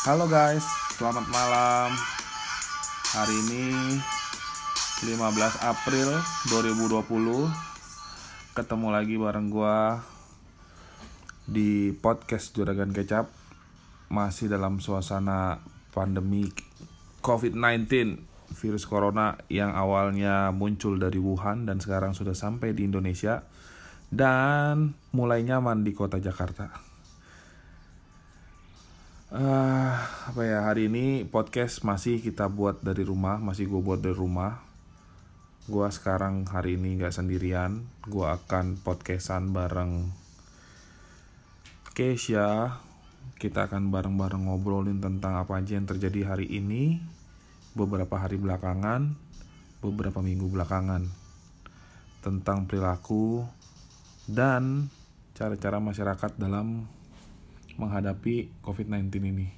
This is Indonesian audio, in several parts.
Halo guys, selamat malam. Hari ini 15 April 2020 ketemu lagi bareng gua di podcast Juragan Kecap masih dalam suasana pandemi COVID-19 virus corona yang awalnya muncul dari Wuhan dan sekarang sudah sampai di Indonesia dan mulai nyaman di kota Jakarta. Uh, apa ya hari ini podcast masih kita buat dari rumah masih gue buat dari rumah. Gue sekarang hari ini nggak sendirian gue akan podcastan bareng Keisha. Kita akan bareng-bareng ngobrolin tentang apa aja yang terjadi hari ini beberapa hari belakangan beberapa minggu belakangan. Tentang perilaku dan cara-cara masyarakat dalam menghadapi COVID-19 ini.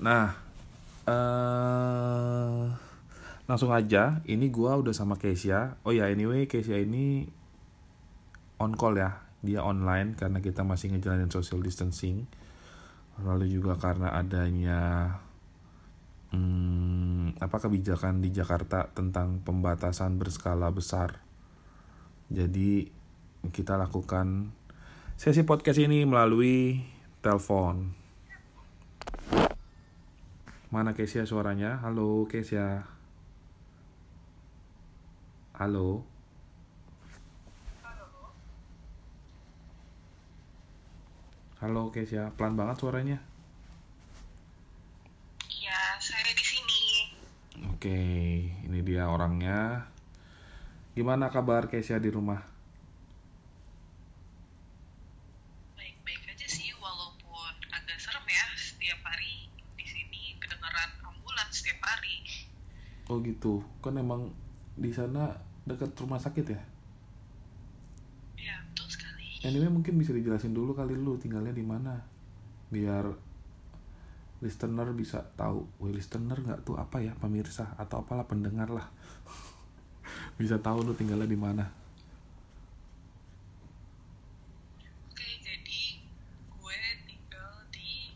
Nah, uh, langsung aja. Ini gua udah sama Kesia. Oh ya, anyway, Kesia ini on call ya. Dia online karena kita masih ngejalanin social distancing. Lalu juga karena adanya hmm, apa kebijakan di Jakarta tentang pembatasan berskala besar. Jadi kita lakukan sesi podcast ini melalui telepon. Mana Kesia suaranya? Halo Kesia. Halo. Halo Kesia, pelan banget suaranya. Iya, saya di sini. Oke, ini dia orangnya. Gimana kabar Kesia di rumah? Baik-baik aja sih, walaupun agak serem ya setiap hari di sini kedengeran ambulans setiap hari. Oh gitu, kan emang di sana dekat rumah sakit ya? Ya, betul sekali. Anyway mungkin bisa dijelasin dulu kali lu tinggalnya di mana, biar listener bisa tahu. Wih listener nggak tuh apa ya pemirsa atau apalah pendengar lah, bisa tahu lu tinggalnya di mana. Oke, jadi gue tinggal di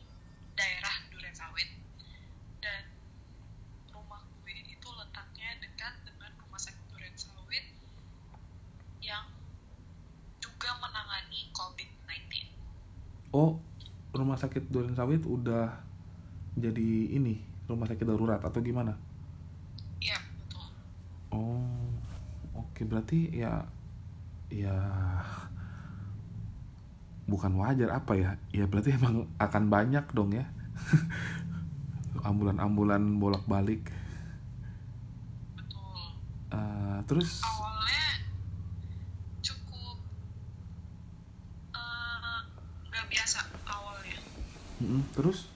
daerah Duren Sawit dan rumah gue itu letaknya dekat dengan rumah sakit Duren Sawit yang juga menangani COVID-19. Oh, rumah sakit Duren Sawit udah jadi ini rumah sakit darurat atau gimana? Iya, betul. Oh, oke berarti ya ya bukan wajar apa ya? Ya berarti emang akan banyak dong ya. Ambulan-ambulan bolak-balik. Betul. Eh, terus awalnya cukup eh, nggak biasa awalnya Terus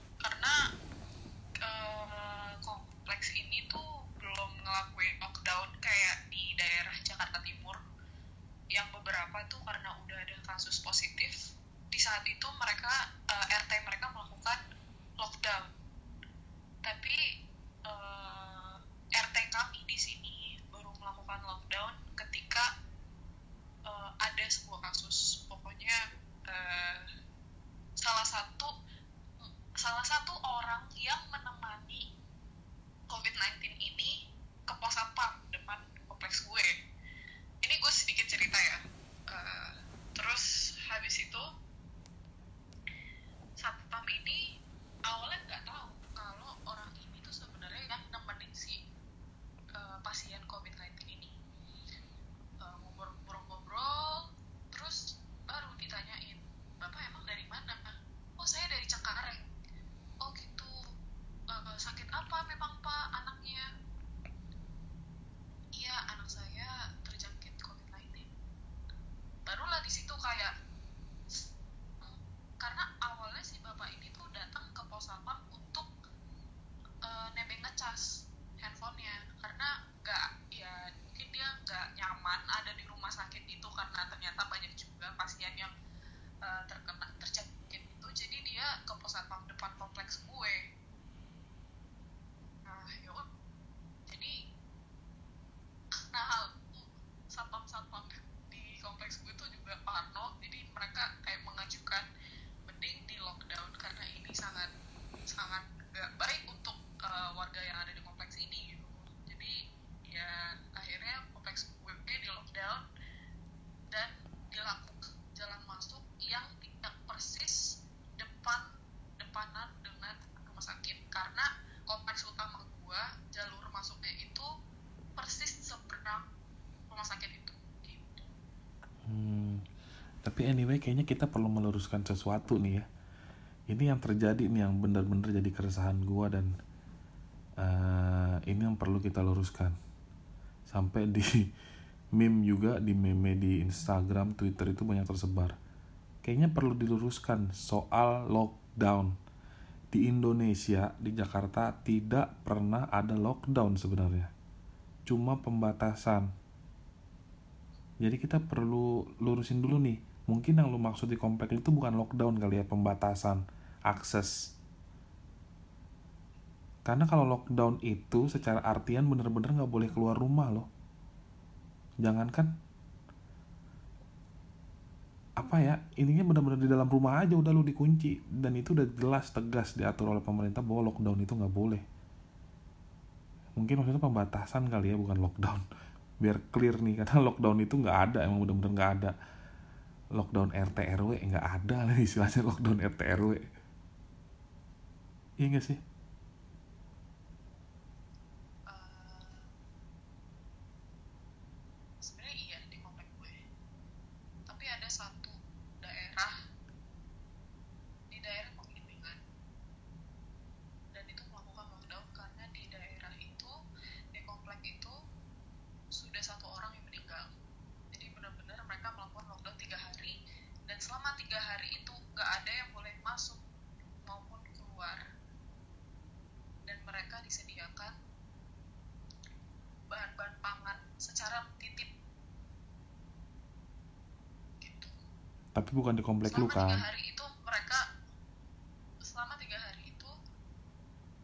tapi anyway kayaknya kita perlu meluruskan sesuatu nih ya. Ini yang terjadi nih yang benar-benar jadi keresahan gua dan uh, ini yang perlu kita luruskan. Sampai di meme juga di meme di Instagram Twitter itu banyak tersebar. Kayaknya perlu diluruskan soal lockdown. Di Indonesia di Jakarta tidak pernah ada lockdown sebenarnya. Cuma pembatasan. Jadi kita perlu lurusin dulu nih mungkin yang lu maksud di komplek itu bukan lockdown kali ya pembatasan akses. Karena kalau lockdown itu secara artian bener-bener nggak boleh keluar rumah loh. Jangankan apa ya ininya benar-benar di dalam rumah aja udah lu dikunci. Dan itu udah jelas tegas diatur oleh pemerintah bahwa lockdown itu nggak boleh. Mungkin maksudnya pembatasan kali ya bukan lockdown. Biar clear nih karena lockdown itu nggak ada emang benar-benar nggak ada lockdown RT RW nggak ada lah istilahnya lockdown RT RW iya nggak sih tapi bukan di komplek selama lu kan tiga hari itu mereka selama tiga hari itu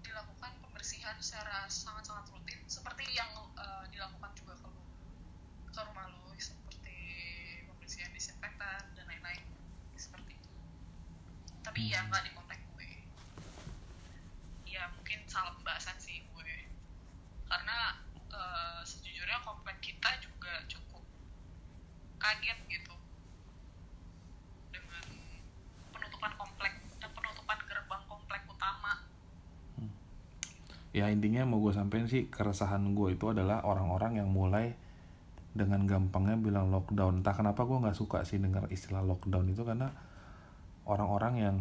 dilakukan pembersihan secara sangat-sangat rutin seperti yang uh, dilakukan juga ke ke rumah lu seperti pembersihan disinfektan dan lain-lain seperti itu tapi ya, hmm. ya nggak di komplek gue ya mungkin salah pembahasan sih gue karena uh, sejujurnya komplek kita juga cukup kaget gitu ya intinya mau sih keresahan gue itu adalah orang-orang yang mulai dengan gampangnya bilang lockdown. Entah kenapa gue nggak suka sih dengar istilah lockdown itu karena orang-orang yang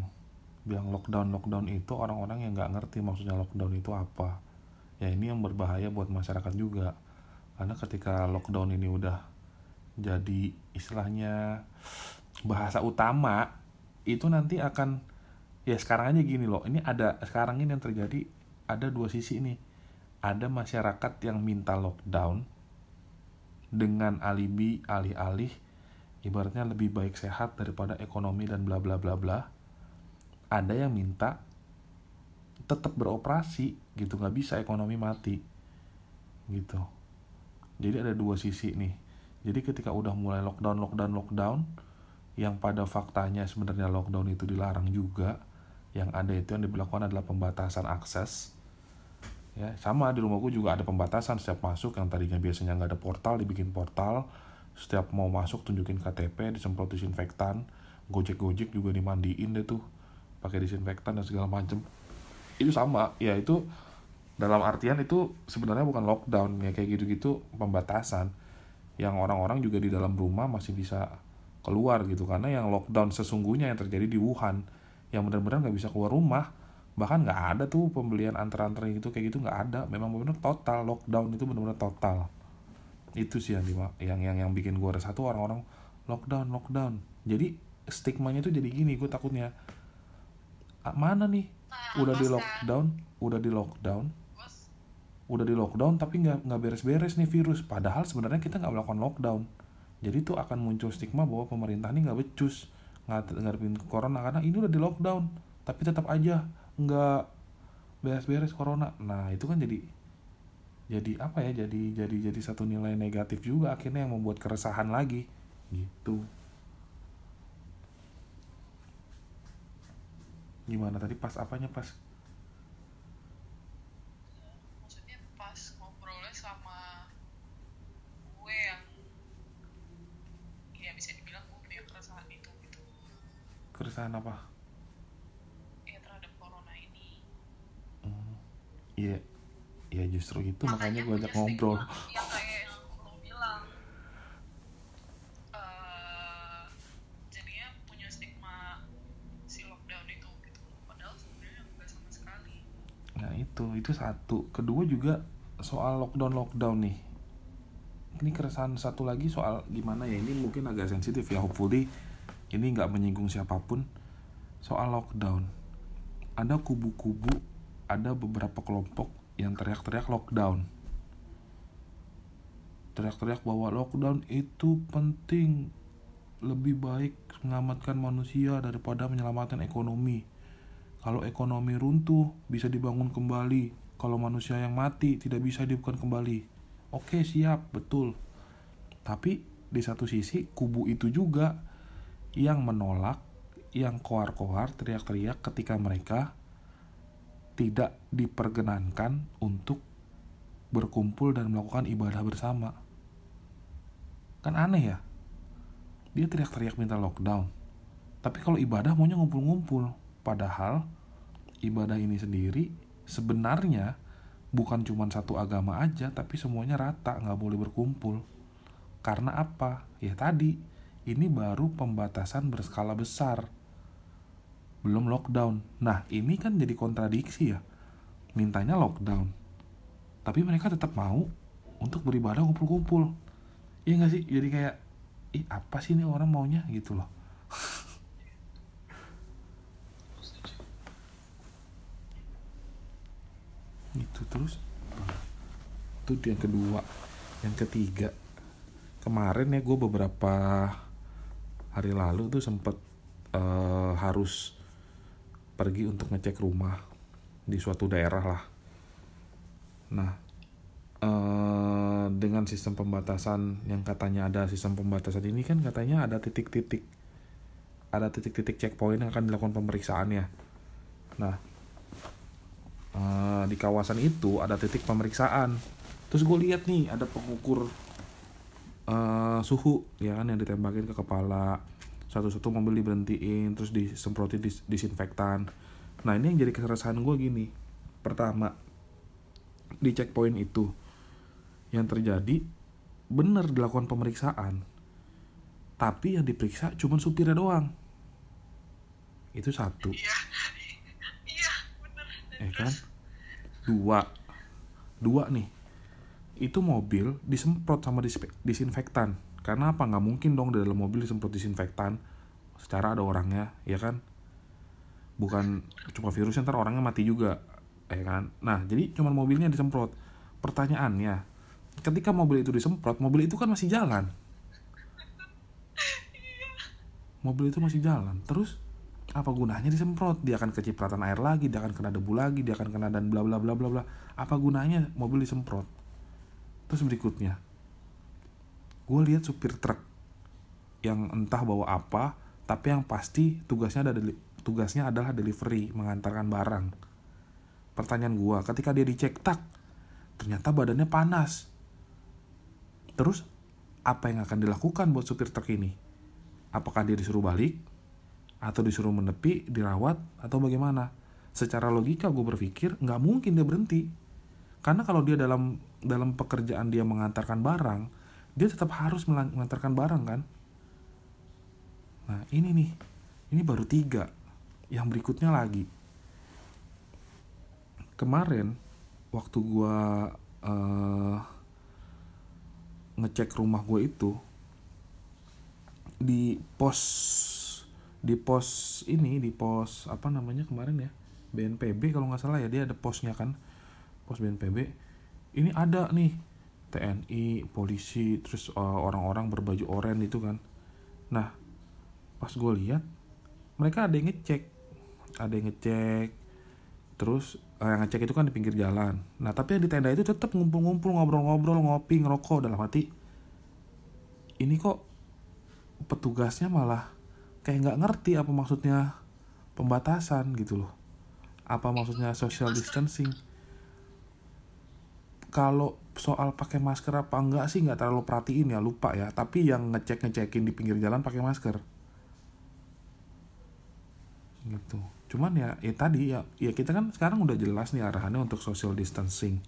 bilang lockdown lockdown itu orang-orang yang nggak ngerti maksudnya lockdown itu apa. Ya ini yang berbahaya buat masyarakat juga. Karena ketika lockdown ini udah jadi istilahnya bahasa utama itu nanti akan ya sekarang aja gini loh. Ini ada sekarang ini yang terjadi ada dua sisi ini. Ada masyarakat yang minta lockdown dengan alibi alih-alih ibaratnya lebih baik sehat daripada ekonomi dan bla bla bla bla. Ada yang minta tetap beroperasi gitu nggak bisa ekonomi mati gitu. Jadi ada dua sisi nih. Jadi ketika udah mulai lockdown lockdown lockdown yang pada faktanya sebenarnya lockdown itu dilarang juga yang ada itu yang diberlakukan adalah pembatasan akses ya sama di rumahku juga ada pembatasan. Setiap masuk yang tadinya biasanya nggak ada portal dibikin portal. Setiap mau masuk tunjukin KTP disemprot disinfektan. Gojek gojek juga dimandiin deh tuh pakai disinfektan dan segala macem. Itu sama ya itu dalam artian itu sebenarnya bukan lockdown ya kayak gitu-gitu pembatasan. Yang orang-orang juga di dalam rumah masih bisa keluar gitu. Karena yang lockdown sesungguhnya yang terjadi di Wuhan yang benar-benar nggak bisa keluar rumah bahkan nggak ada tuh pembelian antar-antar gitu kayak gitu nggak ada. Memang benar total lockdown itu benar-benar total. Itu sih yang yang yang yang bikin gue resah tuh orang-orang lockdown lockdown. Jadi stigmanya tuh jadi gini gue takutnya ah, mana nih? Udah di lockdown udah di lockdown udah di lockdown tapi nggak nggak beres-beres nih virus. Padahal sebenarnya kita nggak melakukan lockdown. Jadi tuh akan muncul stigma bahwa pemerintah ini nggak becus ngadepin corona karena ini udah di lockdown tapi tetap aja nggak beres-beres corona. Nah itu kan jadi jadi apa ya jadi jadi jadi satu nilai negatif juga akhirnya yang membuat keresahan lagi. Gitu. Gimana tadi? Pas apanya? Pas maksudnya pas ngobrolnya sama gue yang ya bisa dibilang gue punya keresahan itu gitu. Keresahan apa iya. Ya justru itu makanya, makanya gue ajak ngobrol. Yang kayak yang bilang uh, jadinya punya stigma si lockdown itu gitu. sekali. Nah itu itu satu. Kedua juga soal lockdown lockdown nih. Ini keresahan satu lagi soal gimana ya ini mungkin agak sensitif ya hopefully ini nggak menyinggung siapa pun. Soal lockdown. Ada kubu-kubu ada beberapa kelompok yang teriak-teriak lockdown. Teriak-teriak bahwa lockdown itu penting lebih baik mengamatkan manusia daripada menyelamatkan ekonomi. Kalau ekonomi runtuh bisa dibangun kembali. Kalau manusia yang mati tidak bisa dihidupkan kembali. Oke siap, betul. Tapi di satu sisi kubu itu juga yang menolak, yang koar-koar, teriak-teriak ketika mereka tidak diperkenankan untuk berkumpul dan melakukan ibadah bersama. Kan aneh ya? Dia teriak-teriak minta lockdown. Tapi kalau ibadah maunya ngumpul-ngumpul. Padahal ibadah ini sendiri sebenarnya bukan cuma satu agama aja tapi semuanya rata nggak boleh berkumpul karena apa ya tadi ini baru pembatasan berskala besar belum lockdown. Nah ini kan jadi kontradiksi ya. Mintanya lockdown. Tapi mereka tetap mau untuk beribadah kumpul-kumpul. Iya nggak sih? Jadi kayak ih apa sih ini orang maunya? Gitu loh. Itu terus. Itu yang kedua. Yang ketiga. Kemarin ya gue beberapa hari lalu tuh sempet uh, harus pergi untuk ngecek rumah di suatu daerah lah. Nah uh, dengan sistem pembatasan yang katanya ada sistem pembatasan ini kan katanya ada titik-titik ada titik-titik checkpoint yang akan dilakukan pemeriksaan ya. Nah uh, di kawasan itu ada titik pemeriksaan. Terus gue lihat nih ada pengukur uh, suhu ya kan yang ditembakin ke kepala satu-satu mobil diberhentiin terus disemprotin dis disinfektan. Nah ini yang jadi keresahan gue gini. Pertama di checkpoint itu yang terjadi bener dilakukan pemeriksaan. Tapi yang diperiksa cuma supirnya doang. Itu satu. Iya ya kan? dua. Dua nih. Itu mobil disemprot sama disinfektan karena apa? Nggak mungkin dong di dalam mobil disemprot disinfektan. Secara ada orangnya ya kan? Bukan cuma virusnya ntar orangnya mati juga ya kan? Nah jadi cuma mobilnya disemprot. Pertanyaannya ketika mobil itu disemprot mobil itu kan masih jalan. Mobil itu masih jalan. Terus apa gunanya disemprot? Dia akan kecipratan air lagi dia akan kena debu lagi dia akan kena dan bla bla bla bla bla. Apa gunanya mobil disemprot? Terus berikutnya gue lihat supir truk yang entah bawa apa tapi yang pasti tugasnya ada tugasnya adalah delivery mengantarkan barang pertanyaan gue ketika dia dicek tak ternyata badannya panas terus apa yang akan dilakukan buat supir truk ini apakah dia disuruh balik atau disuruh menepi, dirawat, atau bagaimana. Secara logika gue berpikir nggak mungkin dia berhenti. Karena kalau dia dalam dalam pekerjaan dia mengantarkan barang, dia tetap harus mengantarkan barang kan. Nah ini nih, ini baru tiga. Yang berikutnya lagi. Kemarin waktu gue uh, ngecek rumah gue itu di pos di pos ini di pos apa namanya kemarin ya BNPB kalau nggak salah ya dia ada posnya kan pos BNPB ini ada nih TNI polisi terus uh, orang-orang berbaju oranye itu kan. Nah pas gue lihat mereka ada yang ngecek. Ada yang ngecek terus uh, yang ngecek itu kan di pinggir jalan. Nah tapi yang di tenda itu tetap ngumpul-ngumpul ngobrol-ngobrol ngopi ngerokok dalam hati. Ini kok petugasnya malah kayak nggak ngerti apa maksudnya pembatasan gitu loh. Apa maksudnya social distancing? Kalau soal pakai masker apa enggak sih? Nggak terlalu perhatiin ya lupa ya. Tapi yang ngecek ngecekin di pinggir jalan pakai masker. Gitu. Cuman ya ya tadi ya ya kita kan sekarang udah jelas nih arahannya untuk social distancing.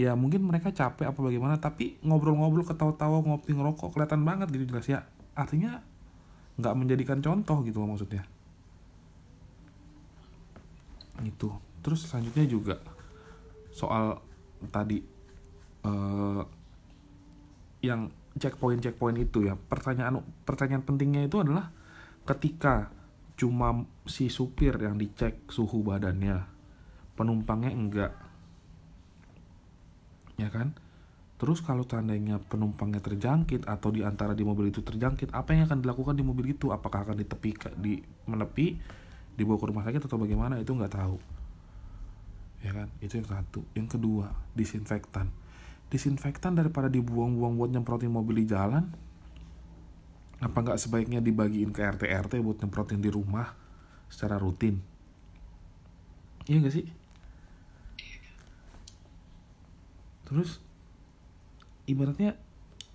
Ya mungkin mereka capek apa bagaimana tapi ngobrol-ngobrol ketawa-tawa ngopi ngerokok kelihatan banget gitu jelas ya. Artinya nggak menjadikan contoh gitu loh maksudnya. Itu terus selanjutnya juga soal tadi eh, yang checkpoint checkpoint itu ya. Pertanyaan pertanyaan pentingnya itu adalah ketika cuma si supir yang dicek suhu badannya penumpangnya enggak. Ya kan? Terus kalau seandainya penumpangnya terjangkit atau di antara di mobil itu terjangkit apa yang akan dilakukan di mobil itu? Apakah akan ditepi di menepi dibawa ke rumah sakit atau bagaimana? Itu nggak tahu ya kan? Itu yang satu. Yang kedua disinfektan. Disinfektan daripada dibuang-buang buat nyemprotin mobil di jalan? Apa nggak sebaiknya dibagiin ke RT RT buat nyemprotin di rumah secara rutin? Iya nggak sih? Terus ibaratnya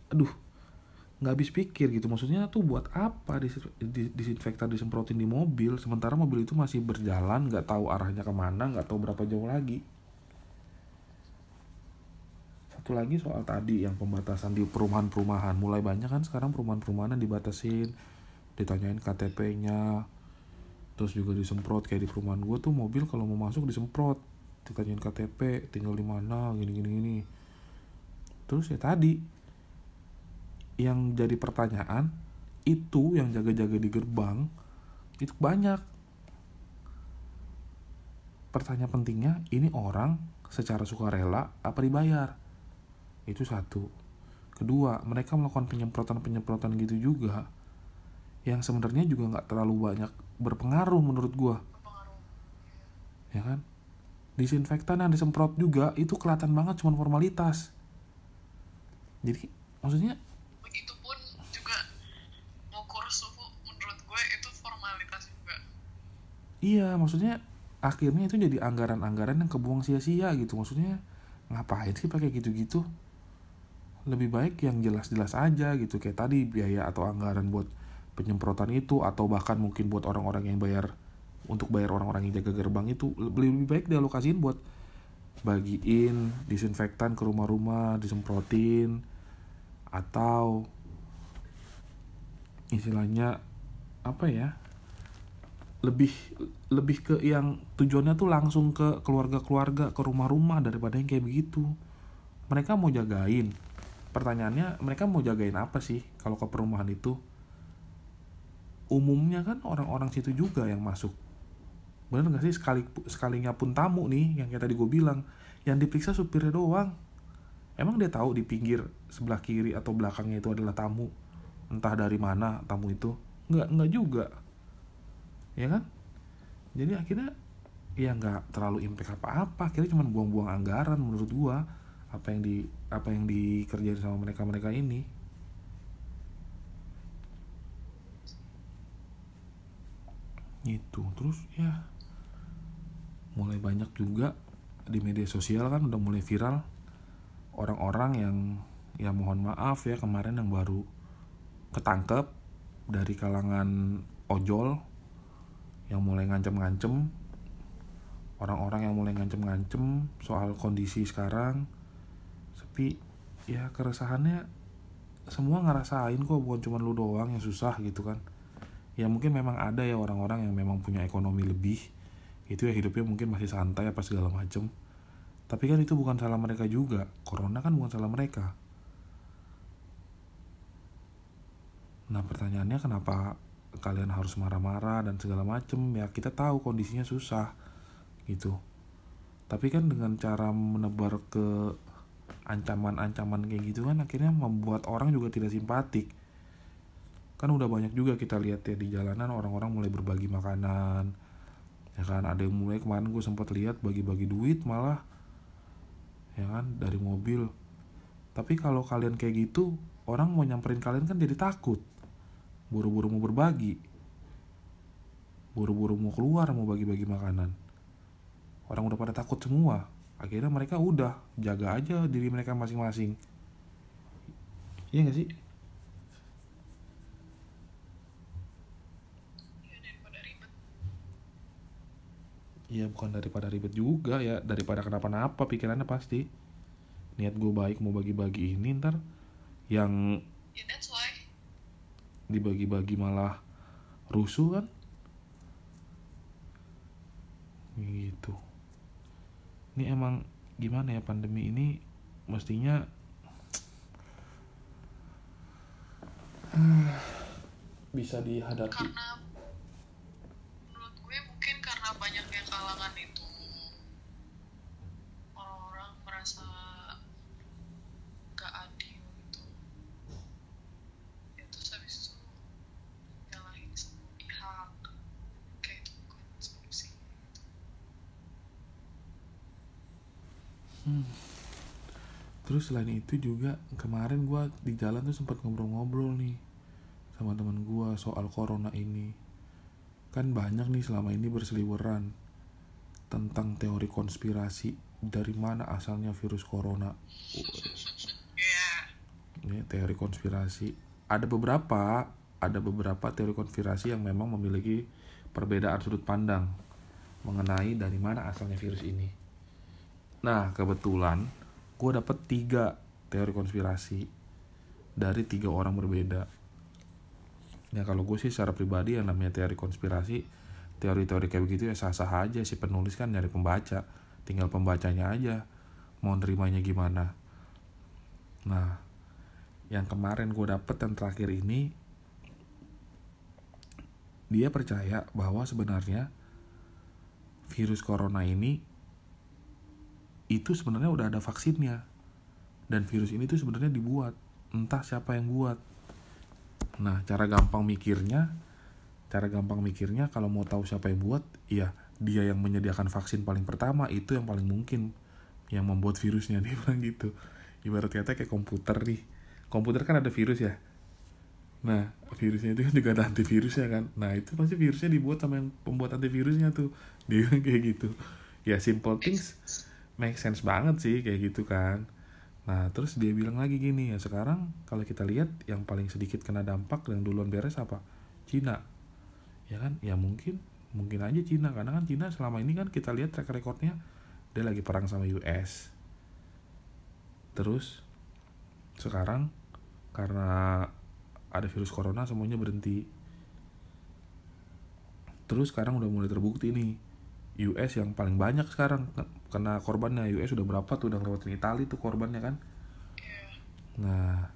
aduh nggak habis pikir gitu. Maksudnya tuh buat apa dis- di- disinfektan disemprotin di mobil sementara mobil itu masih berjalan nggak tahu arahnya ke mana nggak tahu berapa jauh lagi. Satu lagi soal tadi yang pembatasan di perumahan-perumahan. Mulai banyak kan sekarang perumahan-perumahan yang dibatasin ditanyain KTP-nya terus juga disemprot. Kayak di perumahan gue tuh mobil kalau mau masuk disemprot. Ditanyain KTP tinggal di mana gini gini gini terus ya tadi yang jadi pertanyaan itu yang jaga-jaga di gerbang itu banyak. Pertanyaan pentingnya ini orang secara sukarela apa dibayar? Itu satu. Kedua mereka melakukan penyemprotan-penyemprotan gitu juga yang sebenarnya juga nggak terlalu banyak berpengaruh menurut gua. Ya kan? Disinfektan yang disemprot juga itu kelihatan banget cuma formalitas. Jadi maksudnya begitu pun juga ngukur suhu menurut gue itu formalitas juga Iya, maksudnya akhirnya itu jadi anggaran-anggaran yang kebuang sia-sia gitu. Maksudnya ngapain sih pakai gitu-gitu? Lebih baik yang jelas-jelas aja gitu. Kayak tadi biaya atau anggaran buat penyemprotan itu atau bahkan mungkin buat orang-orang yang bayar untuk bayar orang-orang yang jaga gerbang itu lebih baik dialokasiin buat bagiin disinfektan ke rumah-rumah, disemprotin atau istilahnya apa ya? Lebih lebih ke yang tujuannya tuh langsung ke keluarga-keluarga ke rumah-rumah daripada yang kayak begitu. Mereka mau jagain. Pertanyaannya mereka mau jagain apa sih kalau ke perumahan itu? Umumnya kan orang-orang situ juga yang masuk. Bener gak sih? Sekali sekalinya pun tamu nih yang kayak tadi gue bilang yang diperiksa supirnya doang. Emang dia tahu di pinggir sebelah kiri atau belakangnya itu adalah tamu? Entah dari mana tamu itu? Nggak nggak juga ya kan? Jadi akhirnya ya nggak terlalu impact apa-apa. Akhirnya cuma buang-buang anggaran menurut gua apa yang di apa yang dikerjain sama mereka mereka ini. Itu terus ya mulai banyak juga di media sosial kan udah mulai viral. Orang-orang yang ya mohon maaf ya kemarin yang baru ketangkep dari kalangan ojol yang mulai ngancem-ngancem orang-orang yang mulai ngancem-ngancem soal kondisi sekarang tapi ya keresahannya semua ngerasain kok bukan cuma lu doang yang susah gitu kan. Ya mungkin memang ada ya orang-orang yang memang punya ekonomi lebih itu ya hidupnya mungkin masih santai apa segala macem. Tapi kan itu bukan salah mereka juga corona kan bukan salah mereka. Nah pertanyaannya kenapa kalian harus marah-marah dan segala macem ya kita tahu kondisinya susah gitu. Tapi kan dengan cara menebar ke ancaman-ancaman kayak gitu kan akhirnya membuat orang juga tidak simpatik. Kan udah banyak juga kita lihat ya di jalanan orang-orang mulai berbagi makanan ya kan? Ada yang mulai kemarin gue sempat lihat bagi-bagi duit malah ya kan? Dari mobil. Tapi kalau kalian kayak gitu orang mau nyamperin kalian kan jadi takut buru-buru mau berbagi. Buru-buru mau keluar mau bagi-bagi makanan. Orang udah pada takut semua. Akhirnya mereka udah jaga aja diri mereka masing-masing. Iya gak sih? Ya ribet. Iya bukan daripada ribet juga ya. Daripada kenapa-napa pikirannya pasti. Niat gue baik mau bagi-bagi ini ntar yang ya why dibagi-bagi malah rusuh kan? Gitu. Ini emang gimana ya pandemi ini? Mestinya bisa dihadapi. Karena menurut gue mungkin karena banyaknya kalangan itu orang-orang merasa gak adil gitu ya terus habis itu nyalahin semua pihak kayak itu bukan solusi gitu. Terus selain itu juga kemarin gua di jalan tuh sempat ngobrol-ngobrol nih sama teman gua soal corona ini. Kan banyak nih selama ini berseliweran tentang teori konspirasi dari mana asalnya virus corona. ya Ini teori konspirasi. Ada beberapa, ada beberapa teori konspirasi yang memang memiliki perbedaan sudut pandang mengenai dari mana asalnya virus ini. Nah, kebetulan gue dapet tiga teori konspirasi dari tiga orang berbeda. Ya kalau gue sih secara pribadi yang namanya teori konspirasi, teori-teori kayak begitu ya sah-sah aja si penulis kan nyari pembaca, tinggal pembacanya aja mau nerimanya gimana. Nah, yang kemarin gue dapet yang terakhir ini dia percaya bahwa sebenarnya virus corona ini itu sebenarnya udah ada vaksinnya. Dan virus ini tuh sebenarnya dibuat. Entah siapa yang buat. Nah cara gampang mikirnya cara gampang mikirnya kalau mau tahu siapa yang buat ya dia yang menyediakan vaksin paling pertama itu yang paling mungkin yang membuat virusnya. Dia bilang gitu. Ibarat kata kayak komputer nih. Komputer kan ada virus ya. Nah virusnya itu kan juga ada antivirusnya kan. Nah itu pasti virusnya dibuat sama yang pembuat antivirusnya tuh. Dia bilang kayak gitu. Ya simple things make sense banget sih kayak gitu kan. Nah terus dia bilang lagi gini ya sekarang kalau kita lihat yang paling sedikit kena dampak yang duluan beres apa? Cina. Ya kan? Ya mungkin mungkin aja Cina karena kan Cina selama ini kan kita lihat track recordnya dia lagi perang sama US terus sekarang karena ada virus corona semuanya berhenti. Terus sekarang udah mulai terbukti nih US yang paling banyak sekarang kena korbannya US udah berapa tuh udah lewatin Itali tuh korbannya kan. Nah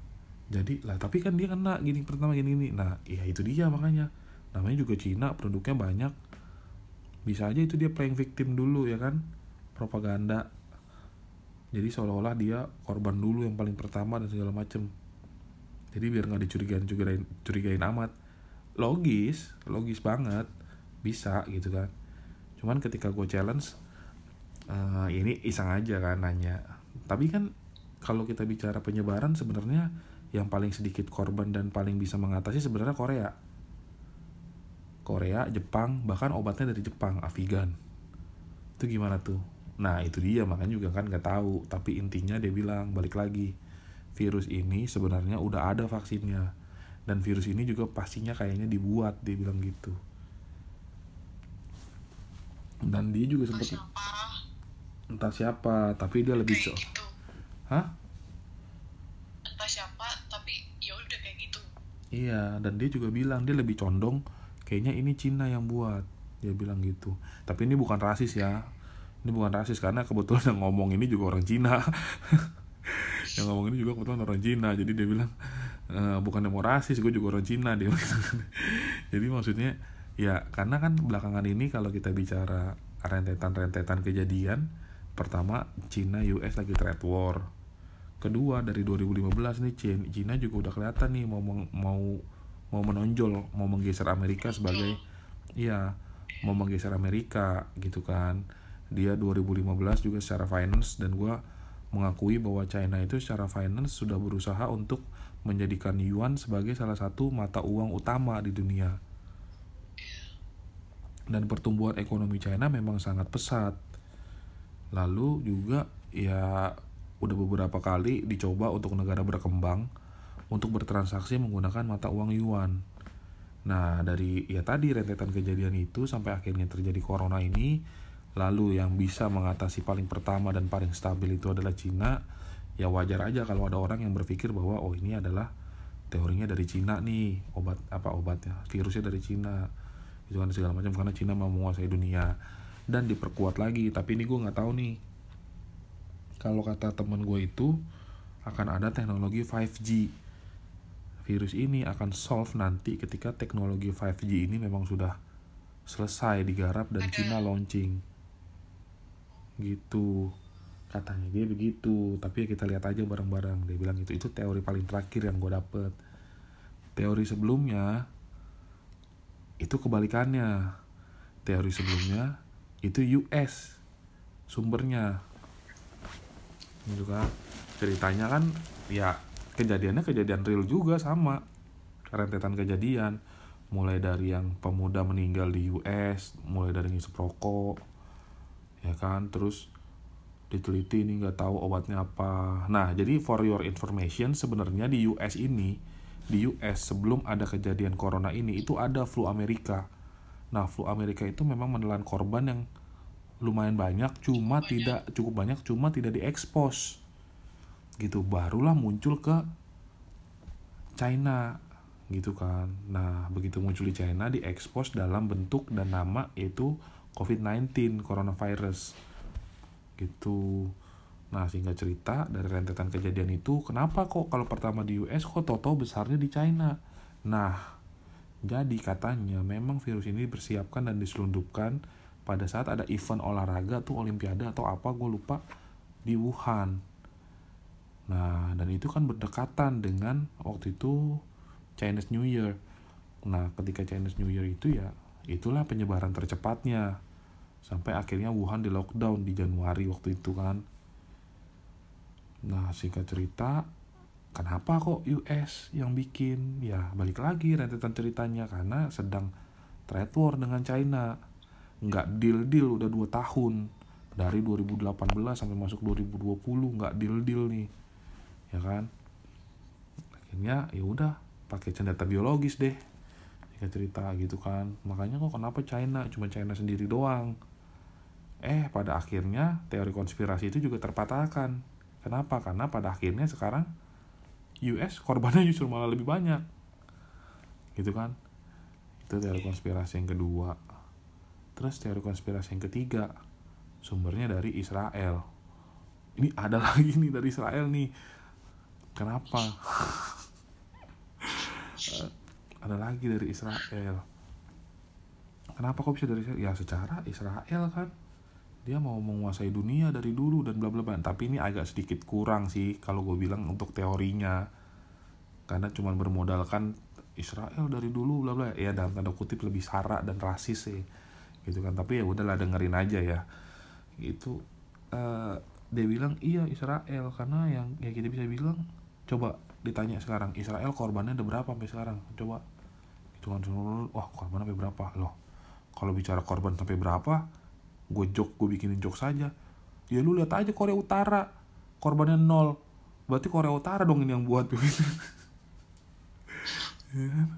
jadi lah tapi kan dia kena gini pertama gini gini. Nah ya itu dia makanya. Namanya juga Cina produknya banyak. Bisa aja itu dia playing victim dulu ya kan? Propaganda. Jadi seolah-olah dia korban dulu yang paling pertama dan segala macem. Jadi biar nggak dicurigain curigain curigain amat. Logis logis banget. Bisa gitu kan. Cuman ketika gue challenge eh, ini iseng aja kan nanya. Tapi kan kalau kita bicara penyebaran sebenarnya yang paling sedikit korban dan paling bisa mengatasi sebenarnya Korea. Korea Jepang bahkan obatnya dari Jepang Avigan itu gimana tuh? Nah itu dia makanya juga kan nggak tahu. Tapi intinya dia bilang balik lagi virus ini sebenarnya udah ada vaksinnya. Dan virus ini juga pastinya kayaknya dibuat dia bilang gitu. Dan dia juga sempat entah siapa tapi dia lebih cok gitu. Hah? Entah siapa tapi ya udah kayak gitu. Iya dan dia juga bilang dia lebih condong kayaknya ini Cina yang buat. Dia bilang gitu. Tapi ini bukan rasis ya. Ini bukan rasis karena kebetulan yang ngomong ini juga orang Cina. Yang ngomong ini juga kebetulan orang Cina. Jadi dia bilang e, bukan yang mau rasis gue juga orang Cina. Dia jadi maksudnya ya karena kan belakangan ini kalau kita bicara rentetan-rentetan kejadian pertama Cina US lagi trade war. Kedua dari 2015 nih Cina, Cina juga udah kelihatan nih mau mau mau menonjol mau menggeser Amerika sebagai iya mau menggeser Amerika gitu kan. Dia 2015 juga secara finance dan gua mengakui bahwa China itu secara finance sudah berusaha untuk menjadikan yuan sebagai salah satu mata uang utama di dunia. Dan pertumbuhan ekonomi China memang sangat pesat. Lalu juga ya udah beberapa kali dicoba untuk negara berkembang untuk bertransaksi menggunakan mata uang yuan. Nah, dari ya tadi rentetan kejadian itu sampai akhirnya terjadi corona ini, lalu yang bisa mengatasi paling pertama dan paling stabil itu adalah Cina, ya wajar aja kalau ada orang yang berpikir bahwa oh ini adalah teorinya dari Cina nih, obat apa obatnya, virusnya dari Cina gitu kan segala macam karena Cina mau menguasai dunia dan diperkuat lagi. Tapi ini gue nggak tahu nih. Kalau kata temen gue itu akan ada teknologi 5G virus ini akan solve nanti ketika teknologi 5G ini memang sudah selesai digarap dan Cina launching. Gitu. Katanya dia begitu. Tapi ya kita lihat aja bareng-bareng. Dia bilang itu itu teori paling terakhir yang gue dapet. Teori sebelumnya itu kebalikannya. Teori sebelumnya itu US sumbernya. Kan ceritanya kan ya kejadiannya kejadian real juga sama. Rentetan kejadian. Mulai dari yang pemuda meninggal di US mulai dari ngisep rokok ya kan? Terus diteliti ini nggak tahu obatnya apa. Nah jadi for your information sebenarnya di US ini di US sebelum ada kejadian corona ini itu ada flu Amerika nah flu Amerika itu memang menelan korban yang lumayan banyak cuma tidak cukup banyak cuma tidak diekspos. Gitu barulah muncul ke China gitu kan. Nah begitu muncul di China diekspos dalam bentuk dan nama yaitu COVID-19 coronavirus. Gitu. Nah sehingga cerita dari rentetan kejadian itu kenapa kok kalau pertama di US kok toto besarnya di China? Nah jadi katanya memang virus ini bersiapkan dan diselundupkan pada saat ada event olahraga tuh olimpiade atau apa gue lupa di Wuhan. Nah dan itu kan berdekatan dengan waktu itu Chinese New Year. Nah ketika Chinese New Year itu ya itulah penyebaran tercepatnya. Sampai akhirnya Wuhan di lockdown di Januari waktu itu kan. Nah singkat cerita kenapa kok US yang bikin? Ya balik lagi rentetan ceritanya karena sedang trade war dengan China. Nggak deal deal udah dua tahun. Dari 2018 sampai masuk 2020 nggak deal deal nih ya kan? Akhirnya ya udah pakai senjata biologis deh. Jika cerita gitu kan. Makanya kok kenapa China? Cuma China sendiri doang. Eh pada akhirnya teori konspirasi itu juga terpatahkan. Kenapa? Karena pada akhirnya sekarang US korbannya justru malah lebih banyak. Gitu kan? Itu teori konspirasi yang kedua. Terus teori konspirasi yang ketiga sumbernya dari Israel. Ini ada lagi nih dari Israel nih. Kenapa? Ada lagi dari Israel. Kenapa kok bisa dari Israel? Ya secara Israel kan dia mau menguasai dunia dari dulu dan bla bla bla. Tapi ini agak sedikit kurang sih kalau gue bilang untuk teorinya. Karena cuma bermodalkan Israel dari dulu bla bla. Ya dalam tanda kutip lebih sara dan rasis sih. Gitu kan. Tapi ya udahlah dengerin aja ya. Itu uh, dia bilang iya Israel. Karena yang ya kita bisa bilang coba ditanya sekarang Israel korbannya ada berapa sampai sekarang? Coba. Hitungan seluruh wah korban sampai berapa? Loh kalau bicara korban sampai berapa gue jok gue bikinin jok saja. Ya lu lihat aja Korea Utara. Korbannya nol. Berarti Korea Utara dong ini yang buat. Ya kan?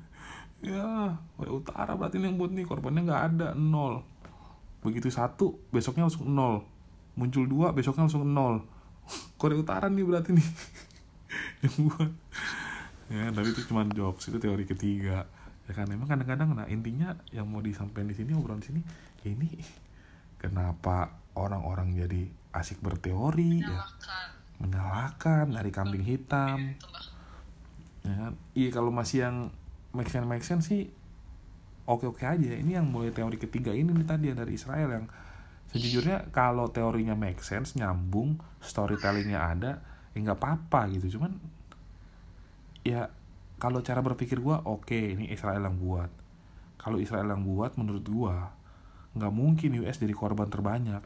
ya Korea Utara berarti ini yang buat nih. Korbannya nggak ada nol. Begitu satu besoknya langsung nol. Muncul dua besoknya langsung nol. Korea Utara nih berarti nih. Yang buat. Ya tapi itu cuma jokes itu teori ketiga. Ya kan? Emang kadang-kadang nah intinya yang mau disampaikan di sini obrolan sini ini kenapa orang-orang jadi asik berteori ya? Menyalahkan. Dari kambing hitam. Ya kan? Iya kalau masih yang make sense make sense sih oke oke aja. Ini yang mulai teori ketiga ini nih tadi dari Israel yang sejujurnya kalau teorinya make sense nyambung storytellingnya ada ya nggak apa-apa gitu. Cuman ya kalau cara berpikir gue oke okay, ini Israel yang buat. Kalau Israel yang buat menurut gue nggak mungkin US jadi korban terbanyak.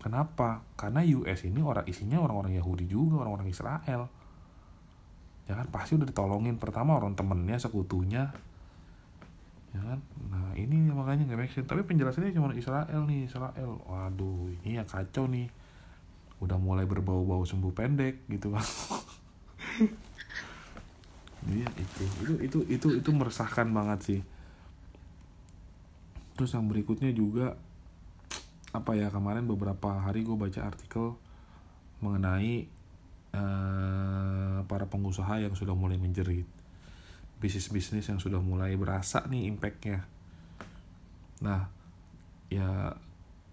Kenapa? Karena US ini orang isinya orang-orang Yahudi juga orang-orang Israel. Ya kan? Pasti udah ditolongin. Pertama orang temennya sekutunya. Ya kan? Nah ini makanya nggak make sense. Tapi penjelasannya cuma Israel nih Israel. Waduh ini ya kacau nih. Udah mulai berbau-bau sembuh pendek gitu kan. Iya itu itu itu itu itu meresahkan banget sih terus yang berikutnya juga apa ya kemarin beberapa hari gue baca artikel mengenai uh, para pengusaha yang sudah mulai menjerit. Bisnis-bisnis yang sudah mulai berasa nih impactnya. Nah ya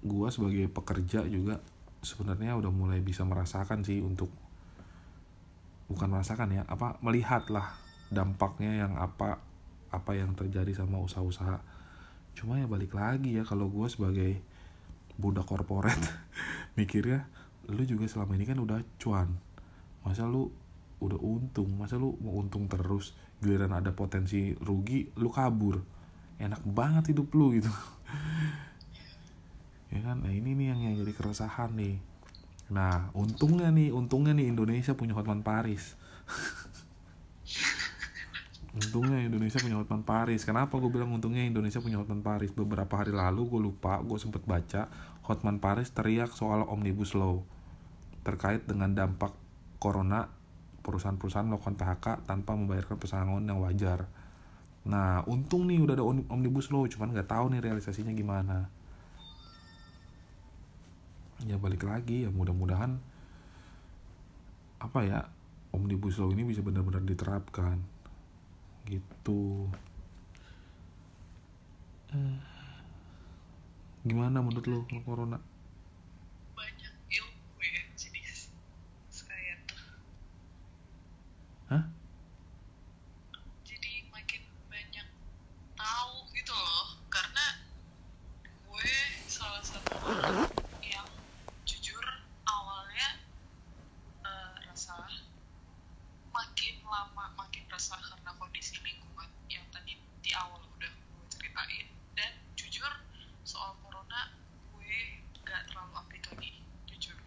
gue sebagai pekerja juga sebenarnya udah mulai bisa merasakan sih untuk bukan merasakan ya apa melihat lah dampaknya yang apa apa yang terjadi sama usaha-usaha cuma ya balik lagi ya kalau gue sebagai budak korporat mikirnya lu juga selama ini kan udah cuan. Masa lu udah untung? Masa lu mau untung terus? Giliran ada potensi rugi lu kabur. Enak banget hidup lu gitu. Ya kan? Nah ini nih yang, yang jadi keresahan nih. Nah untungnya nih untungnya nih Indonesia punya Hotman Paris untungnya Indonesia punya Hotman Paris. Kenapa gue bilang untungnya Indonesia punya Hotman Paris? Beberapa hari lalu gue lupa gue sempet baca Hotman Paris teriak soal omnibus law terkait dengan dampak corona perusahaan-perusahaan melakukan PHK tanpa membayarkan pesangon yang wajar. Nah untung nih udah ada omnibus law cuman nggak tahu nih realisasinya gimana. Ya balik lagi ya mudah-mudahan apa ya omnibus law ini bisa benar-benar diterapkan gitu Eh, gimana menurut lo sama corona banyak ilmu ya jadi saya tuh Hah? jadi makin banyak tahu gitu loh karena gue salah satu orang yang jujur awalnya eh, resah makin lama makin resah karena kondisi lingkungan yang tadi di awal udah gue ceritain dan jujur soal corona gue gak terlalu update lagi jujur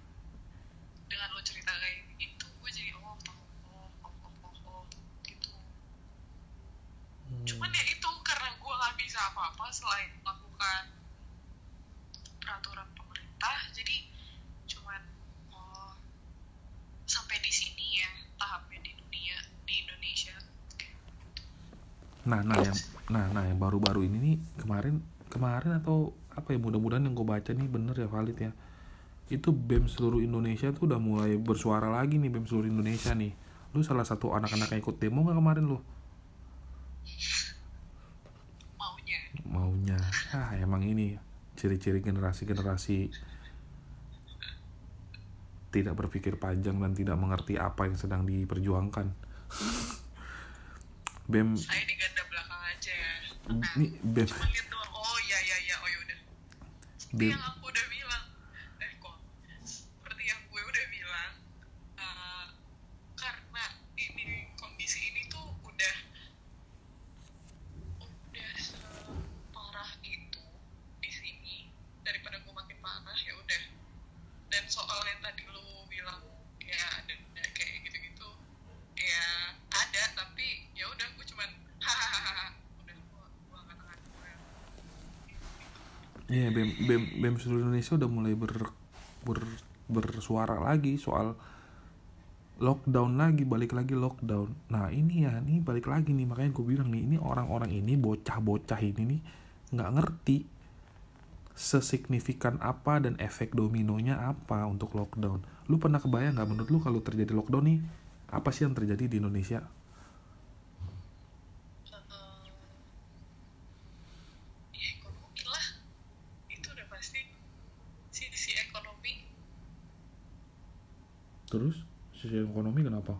dengan lo cerita kayak gitu gue jadi oh tahu oh oh oh oh, oh gitu cuman ya itu karena gue nggak bisa apa-apa selain melakukan peraturan pemerintah jadi cuman oh sampai di sini ya tahapnya di dunia di Indonesia nah nah yang nah nah yang baru-baru ini nih kemarin kemarin atau apa ya mudah-mudahan yang gue baca nih bener ya valid ya. Itu bem seluruh Indonesia tuh udah mulai bersuara lagi nih bem seluruh Indonesia nih. Lu salah satu anak-anak yang ikut demo nggak kemarin lu? Maunya. Maunya. Ah emang ini ciri-ciri generasi-generasi tidak berpikir panjang dan tidak mengerti apa yang sedang diperjuangkan. Bem saya di ganda belakang aja nah, ini cuma lihat doang. Oh iya iya iya. Oh bem yang aku udah bilang eh kok seperti yang gue udah bilang eh, karena ini kondisi ini tuh udah udah separah itu di sini daripada gue makin parah ya udah dan soal yang tadi lu bilang ya ada ada kayak gitu-gitu ya ada tapi ya udah gue cuman hahaha udah gue gue angkat-angkat gue Iya, BEM, seluruh Indonesia udah mulai ber, ber- bersuara lagi soal lockdown lagi, balik lagi lockdown. Nah ini ya, nih balik lagi nih, makanya gue bilang nih, ini orang-orang ini, bocah-bocah ini nih, nggak ngerti sesignifikan apa dan efek dominonya apa untuk lockdown. Lu pernah kebayang nggak menurut lu kalau terjadi lockdown nih, apa sih yang terjadi di Indonesia? ya ekonomi lah itu udah pasti sisi ekonomi Terus, sisi ekonomi kenapa?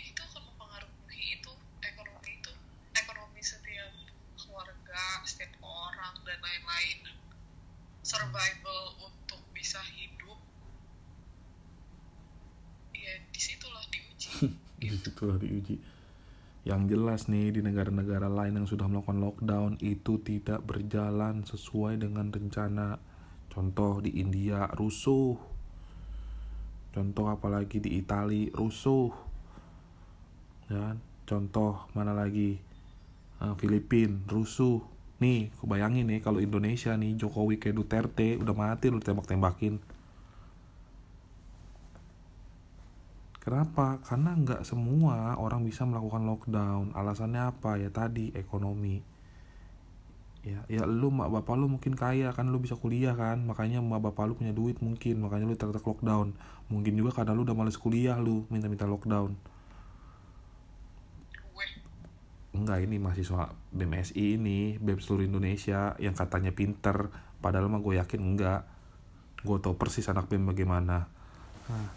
itu akan mempengaruhi itu ekonomi itu ekonomi setiap keluarga setiap orang dan lain-lain survival untuk bisa hidup ya di situlah diuji Itulah diuji. Yang jelas nih di negara-negara lain yang sudah melakukan lockdown itu tidak berjalan sesuai dengan rencana. Contoh di India rusuh. Contoh apalagi di Itali rusuh. Ya, kan? contoh mana lagi? Eh, Filipin rusuh. Nih, kebayangin nih kalau Indonesia nih Jokowi kayak Duterte udah mati lu tembak-tembakin. Kenapa? Karena nggak semua orang bisa melakukan lockdown. Alasannya apa? Ya tadi ekonomi. Ya, ya lu mak bapak lu mungkin kaya kan lu bisa kuliah kan, makanya mak bapak lu punya duit mungkin, makanya lu tertek lockdown. Mungkin juga karena lu udah males kuliah lu minta-minta lockdown. Enggak, ini mahasiswa BMSI ini, BEM seluruh Indonesia yang katanya pinter, padahal mah gue yakin enggak. gue tau persis anak BEM bagaimana. Nah,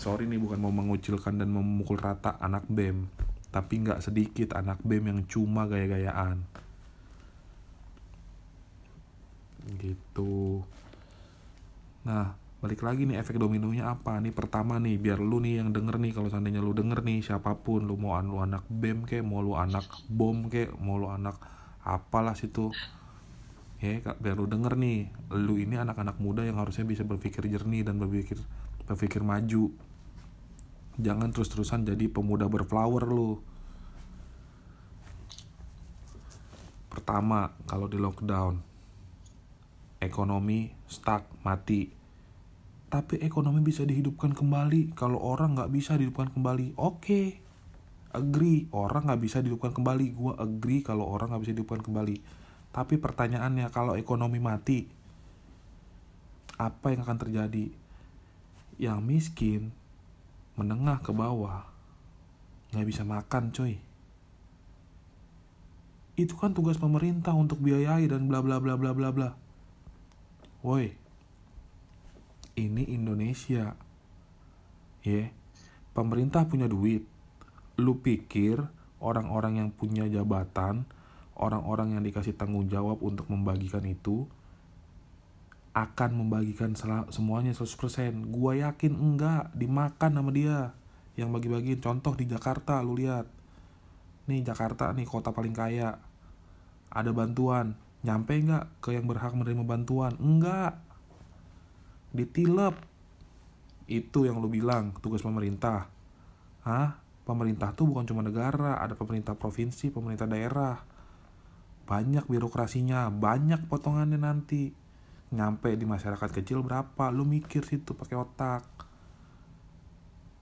sorry nih bukan mau mengucilkan dan memukul rata anak BEM tapi nggak sedikit anak BEM yang cuma gaya-gayaan gitu. Nah balik lagi nih efek dominonya apa? Nih pertama nih biar lu nih yang denger nih kalau seandainya lu denger nih siapa pun lu mau lu anak bem kek mau lu anak bom kek mau lu anak apalah situ ya biar lu denger nih lu ini anak-anak muda yang harusnya bisa berpikir jernih dan berpikir berpikir maju. Jangan terus-terusan jadi pemuda berflower lu. Pertama kalau di lockdown ekonomi stuck mati. Tapi ekonomi bisa dihidupkan kembali kalau orang nggak bisa dihidupkan kembali. Oke okay. agree. Orang nggak bisa dihidupkan kembali. Gue agree kalau orang nggak bisa dihidupkan kembali. Tapi pertanyaannya kalau ekonomi mati apa yang akan terjadi? Yang miskin menengah ke bawah nggak bisa makan coy. Itu kan tugas pemerintah untuk biayai dan bla bla bla bla bla bla woi ini Indonesia. Ya, yeah. pemerintah punya duit. Lu pikir orang-orang yang punya jabatan, orang-orang yang dikasih tanggung jawab untuk membagikan itu akan membagikan semuanya 100%. Gua yakin enggak, dimakan sama dia. Yang bagi-bagiin contoh di Jakarta lu lihat. Nih Jakarta nih kota paling kaya. Ada bantuan, nyampe enggak ke yang berhak menerima bantuan? Enggak ditilep. Itu yang lu bilang tugas pemerintah. Hah? pemerintah tuh bukan cuma negara ada pemerintah provinsi pemerintah daerah. Banyak birokrasinya banyak potongannya nanti. Nyampe di masyarakat kecil berapa? Lu mikir situ pakai otak.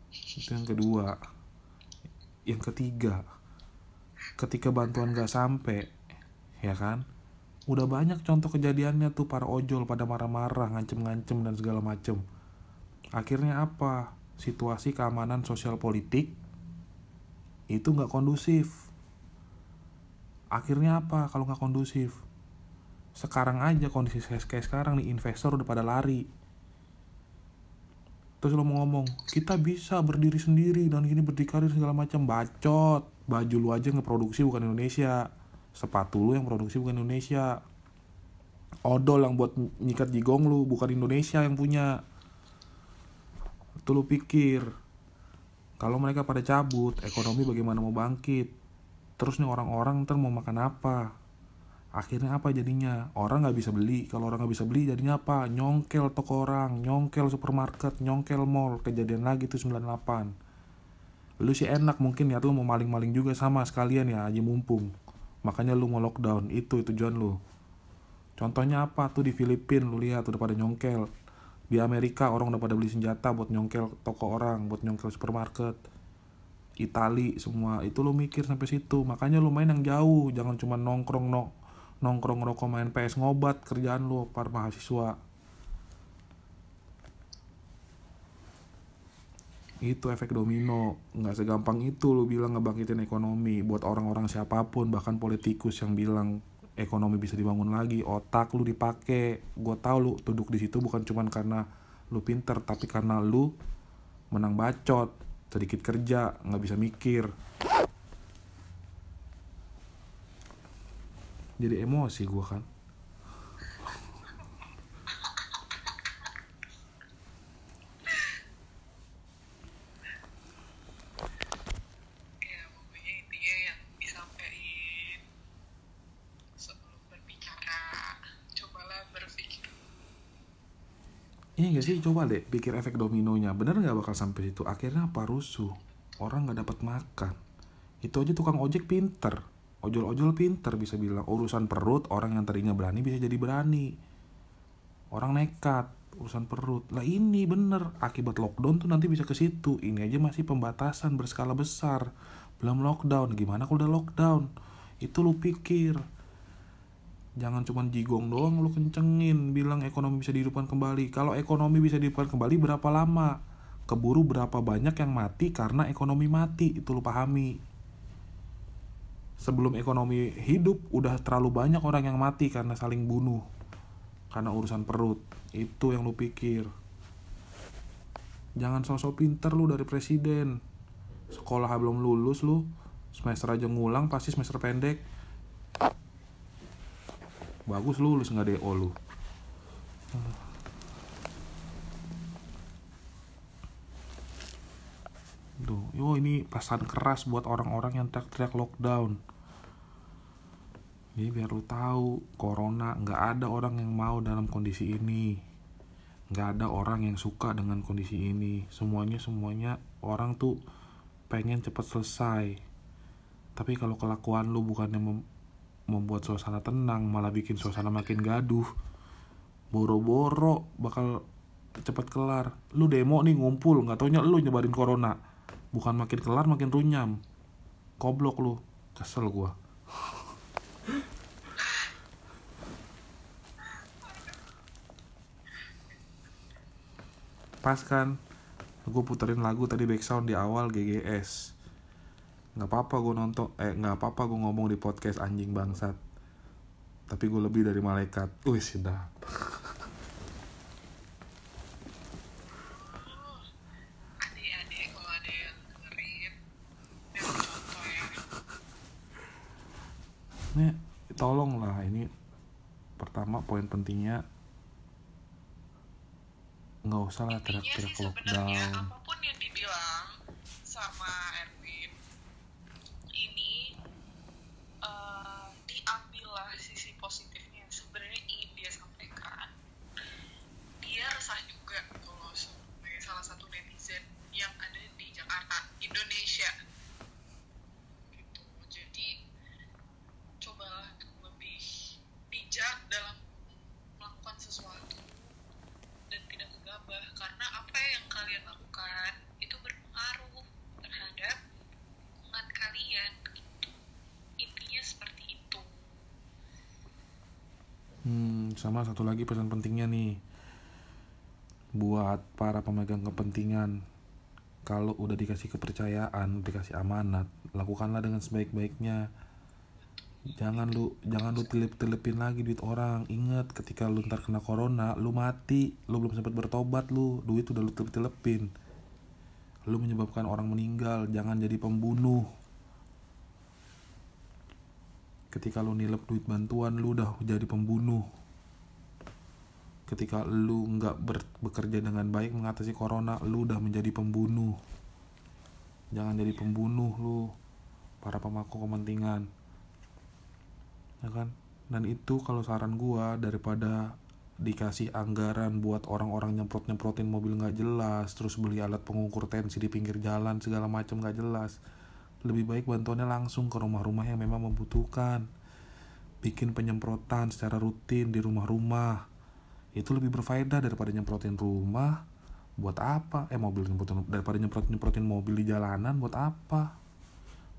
Itu yang kedua. Yang ketiga. Ketika bantuan gak sampai ya kan udah banyak contoh kejadiannya tuh para ojol pada marah-marah ngancem-ngancem dan segala macem. Akhirnya apa? Situasi keamanan sosial politik itu nggak kondusif. Akhirnya apa kalau nggak kondusif? Sekarang aja kondisi kayak sekarang nih investor udah pada lari. Terus lo mau ngomong kita bisa berdiri sendiri dan gini berdikari segala macam bacot. Baju lu aja ngeproduksi bukan Indonesia sepatu lu yang produksi bukan Indonesia. Odol yang buat nyikat jigong lu bukan Indonesia yang punya. Itu lu pikir. Kalau mereka pada cabut ekonomi bagaimana mau bangkit? Terus nih orang-orang ntar mau makan apa? Akhirnya apa jadinya? Orang nggak bisa beli. Kalau orang nggak bisa beli jadinya apa? Nyongkel toko orang nyongkel supermarket nyongkel mall. Kejadian lagi tuh 98 lu sih enak mungkin ya lu mau maling-maling juga sama sekalian ya aja mumpung makanya lu mau lockdown itu tujuan lu. Contohnya apa tuh di Filipina lu lihat udah pada nyongkel. Di Amerika orang udah pada beli senjata buat nyongkel toko orang buat nyongkel supermarket. Itali semua itu lu mikir sampai situ. Makanya lu main yang jauh jangan cuma nongkrong no nongkrong rokok main PS ngobat kerjaan lu para mahasiswa itu efek domino. Nggak segampang itu lu bilang ngebangkitin ekonomi buat orang-orang siapa pun bahkan politikus yang bilang ekonomi bisa dibangun lagi otak lu dipakai. Gue tau lu duduk di situ bukan cuman karena lu pinter tapi karena lu menang bacot sedikit kerja nggak bisa mikir. Jadi emosi gue kan Iya gak sih coba deh pikir efek dominonya. Bener nggak bakal sampai situ? Akhirnya apa? Rusuh. Orang nggak dapat makan. Itu aja tukang ojek pinter. Ojol-ojol pinter bisa bilang. Urusan perut orang yang tadinya berani bisa jadi berani. Orang nekat urusan perut. Lah ini bener. Akibat lockdown tuh nanti bisa ke situ. Ini aja masih pembatasan berskala besar. Belum lockdown. Gimana kalau udah lockdown? Itu lu pikir jangan cuma jigong doang lu kencengin bilang ekonomi bisa dihidupkan kembali. Kalau ekonomi bisa dihidupkan kembali berapa lama? Keburu berapa banyak yang mati karena ekonomi mati itu lu pahami. Sebelum ekonomi hidup udah terlalu banyak orang yang mati karena saling bunuh karena urusan perut. Itu yang lu pikir. Jangan sosok pinter lu dari presiden. Sekolah belum lulus lu semester aja ngulang pasti semester pendek bagus lu lulus nggak DO lu Tuh, yo ini pesan keras buat orang-orang yang teriak-teriak lockdown. Jadi biar lu tahu, corona nggak ada orang yang mau dalam kondisi ini. Nggak ada orang yang suka dengan kondisi ini. Semuanya semuanya orang tuh pengen cepet selesai. Tapi kalau kelakuan lu bukannya mem- membuat suasana tenang, malah bikin suasana makin gaduh. Boro-boro bakal cepet kelar. Lu demo nih ngumpul, nggak taunya lu nyebarin corona. Bukan makin kelar makin runyam. Goblok lu. Kesel gua. Pas kan gue puterin lagu tadi background di awal GGS nggak apa-apa gue nonton eh nggak apa-apa gue ngomong di podcast anjing bangsat. Tapi gue lebih dari malaikat. Wih sedap. Contoh ya. Nih, tolong lah ini pertama poin pentingnya. Nggak usah lah teriak-teriak lockdown. apa pun yang dibilang sama Erwin ini eh, diambillah sisi positifnya sebenarnya ingin dia sampaikan dia resah juga kalau sebagai salah satu netizen yang ada di Jakarta Indonesia gitu jadi cobalah lebih bijak dalam melakukan sesuatu dan tidak gegabah karena apa yang kalian lakukan itu berpengaruh terhadap lingkungan kalian gitu. intinya seperti itu Hmm, sama satu lagi pesan pentingnya nih buat para pemegang kepentingan. Kalau udah dikasih kepercayaan, dikasih amanat, lakukanlah dengan sebaik-baiknya. Jangan lu jangan lu tilip-tilipin lagi duit orang. Ingat ketika lu ntar kena corona, lu mati, lu belum sempat bertobat lu, duit udah lu tilip-tilipin. Lu menyebabkan orang meninggal, jangan jadi pembunuh ketika lu nilep duit bantuan lu udah jadi pembunuh ketika lu nggak bekerja dengan baik mengatasi corona lu udah menjadi pembunuh. Jangan jadi pembunuh lu para pemangku kepentingan. Ya kan? Dan itu kalau saran gua daripada dikasih anggaran buat orang-orang nyemprot nyemprotin mobil nggak jelas terus beli alat pengukur tensi di pinggir jalan segala macam nggak jelas. Lebih baik bantuannya langsung ke rumah-rumah yang memang membutuhkan. Bikin penyemprotan secara rutin di rumah-rumah itu lebih berfaedah daripada nyemprotin rumah buat apa? Eh mobil nyemprotin daripada nyemprot nyemprotin mobil di jalanan buat apa?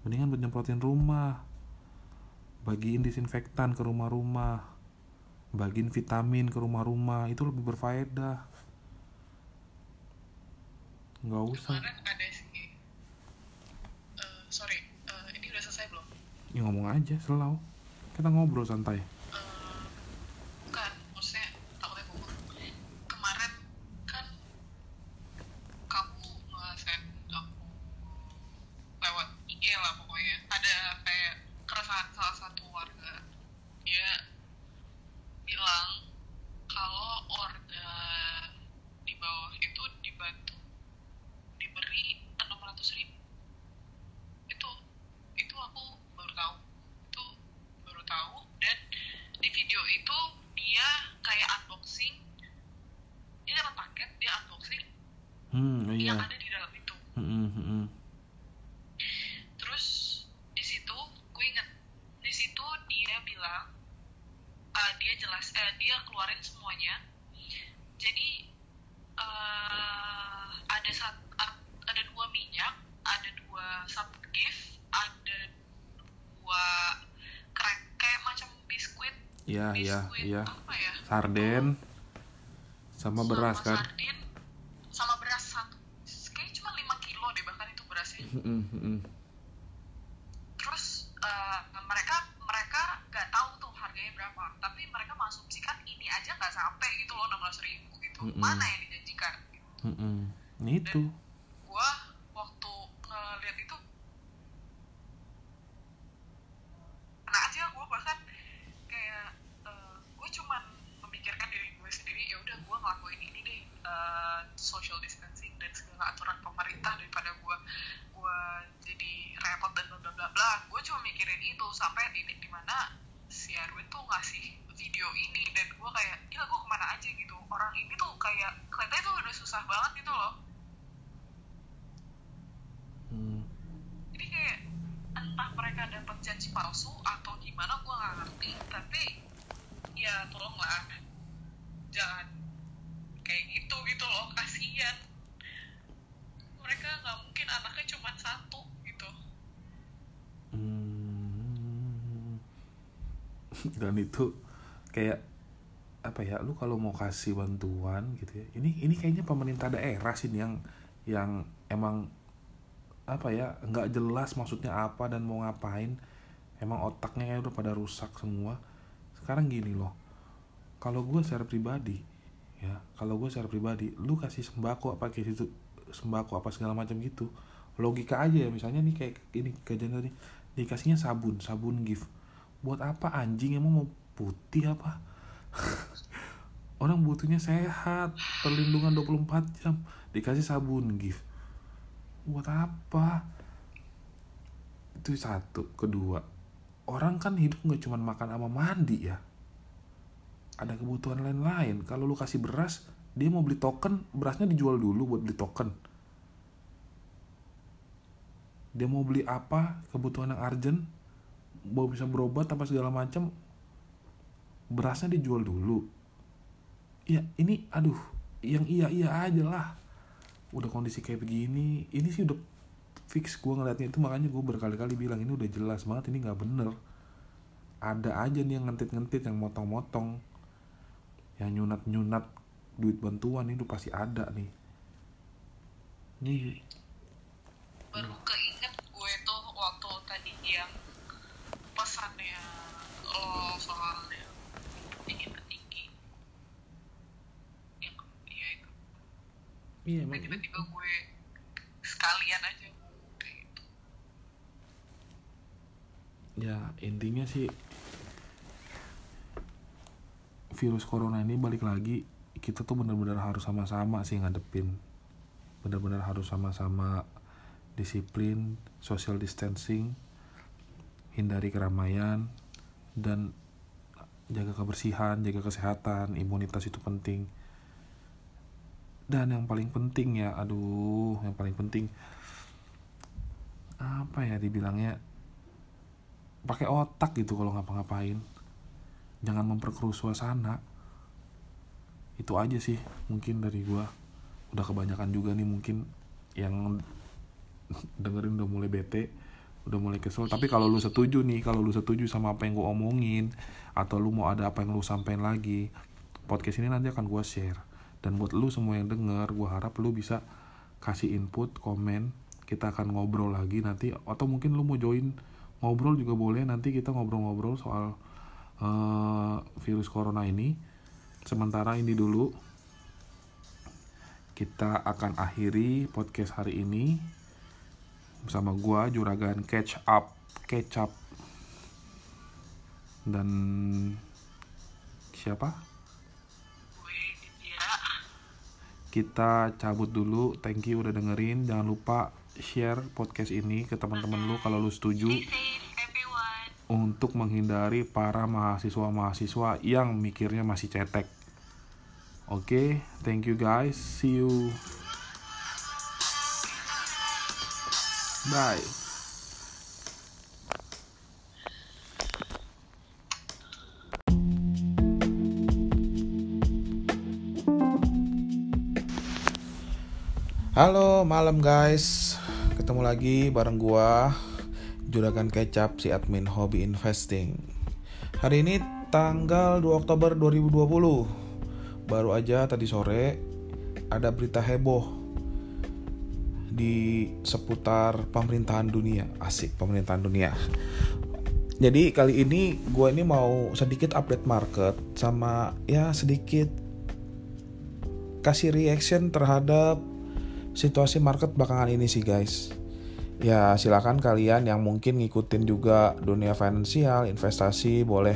Mendingan buat nyemprotin rumah. Bagiin disinfektan ke rumah-rumah. Bagiin vitamin ke rumah-rumah. Itu lebih berfaedah. Nggak usah. Kemarin ada sih. Eh, sorry. Eh, ini udah selesai belum? Ya ngomong aja selalu. Kita ngobrol santai Eh, bukan maksudnya takutnya gugur kemarin kan kamu nge-send aku lewat IG lah pokoknya ada kayak keresahan salah satu warga dia bilang kalau order di bawah itu dibantu diberi 600 ribu itu itu aku baru tahu itu baru tahu dan di video itu dia kayak unboxing dia dapat paket dia unboxing hmm iya yang ada di dalam itu Mm-mm, mm-mm. terus di situ gue inget di situ dia bilang eh, dia jelas eh, dia keluarin semuanya jadi eh, ada sat, a- ada dua minyak ada dua sabun gift ada dua krek kayak macam biskuit iya iya. Apa ya? Sarden. Sama beras sama kan? sardin sama beras satu. Kayak cuma 5 kilo deh bahkan itu berasnya terus eh, mereka mereka nggak tahu tuh harganya berapa. Tapi mereka mengasumsikan ini aja nggak sampai gitu loh 16 ribu gitu. Mana yang dijanjikan? Mm-mm. Nah, itu gue waktu ngeliat itu karena aja gue bahkan kayak gue cuman memikirkan diri gue sendiri ya udah gue ngelakuin ini deh eh, social distancing dan segala aturan pemerintah daripada gue gue jadi repot dan bla bla bla bla gue cuma mikirin itu sampai titik di mana si Erwin tuh ngasih video ini dan gue kayak gila gue ke mana aja gitu orang ini tuh kayak kelihatannya tuh udah susah banget gitu loh Hmm. jadi kayak entah mereka dapat janji palsu atau gimana gue nggak ngerti tapi ya tolonglah jangan kayak gitu gitu loh kasihan mereka nggak mungkin anaknya cuma satu gitu Hmm. dan itu kayak apa ya lu kalau mau kasih bantuan gitu ya ini ini kayaknya pemerintah daerah sih yang yang emang apa ya nggak jelas maksudnya apa dan mau ngapain. Emang otaknya kayak udah pada rusak semua. Sekarang gini loh kalau gue secara pribadi ya kalau gue secara pribadi lu kasih sembako apa kayak situ sembako apa segala macam gitu logika aja ya misalnya nih kayak ini kejadian tadi dikasihnya sabun sabun gift. Buat apa anjing emang mau putih apa? Orang butuhnya sehat perlindungan 24 jam dikasih sabun gift buat apa? Itu satu. Kedua orang kan hidup nggak cuma makan sama mandi ya. Ada kebutuhan lain-lain. Kalau lu kasih beras dia mau beli token berasnya dijual dulu buat beli token. Dia mau beli apa kebutuhan yang urgent mau bisa berobat apa segala macam berasnya dijual dulu. Ya ini aduh yang iya iya aja lah. Udah kondisi kayak begini ini sih udah fix gue ngeliatnya itu makanya gue berkali-kali bilang ini udah jelas banget ini nggak bener. Ada aja nih yang ngentit-ngentit yang motong-motong yang nyunat-nyunat duit bantuan itu pasti ada nih. Nih. Baru keinget gue tuh waktu tadi yang pesannya lo soal yang tinggi tinggi yang ya itu iya tiba-tiba gue sekalian aja. Kayak gitu ya intinya sih virus corona ini balik lagi kita tuh benar-benar harus sama-sama sih ngadepin. Benar-benar harus sama-sama disiplin social distancing hindari keramaian dan jaga kebersihan jaga kesehatan imunitas itu penting dan yang paling penting ya aduh yang paling penting. Apa ya dibilangnya? Pakai otak gitu kalau ngapa-ngapain. Jangan memperkeruh suasana. Itu aja sih mungkin dari gua. Udah kebanyakan juga nih mungkin yang dengerin udah mulai bete udah mulai kesel. Tapi kalau lu setuju nih kalau lu setuju sama apa yang gua omongin atau lu mau ada apa yang lu sampein lagi podcast ini nanti akan gua share dan buat lu semua yang denger gua harap lu bisa kasih input komen. Kita akan ngobrol lagi nanti. Atau mungkin lu mau join ngobrol juga boleh. Nanti kita ngobrol-ngobrol soal eh, virus corona ini. Sementara ini dulu. Kita akan akhiri podcast hari ini. Bersama gua juragan catch up kecap dan siapa kita cabut dulu thank you udah dengerin jangan lupa share podcast ini ke teman-teman lu kalau lu setuju untuk menghindari para mahasiswa-mahasiswa yang mikirnya masih cetek. Oke, thank you guys. See you. Bye. Halo, malam guys. Ketemu lagi bareng gua Juragan Kecap si admin Hobi Investing. Hari ini tanggal 2 Oktober 2020. Baru aja tadi sore ada berita heboh di seputar pemerintahan dunia. Asik pemerintahan dunia. jadi kali ini gue ini mau sedikit update market sama ya sedikit kasih reaction terhadap situasi market belakangan ini sih guys. Ya silakan kalian yang mungkin ngikutin juga dunia finansial, investasi boleh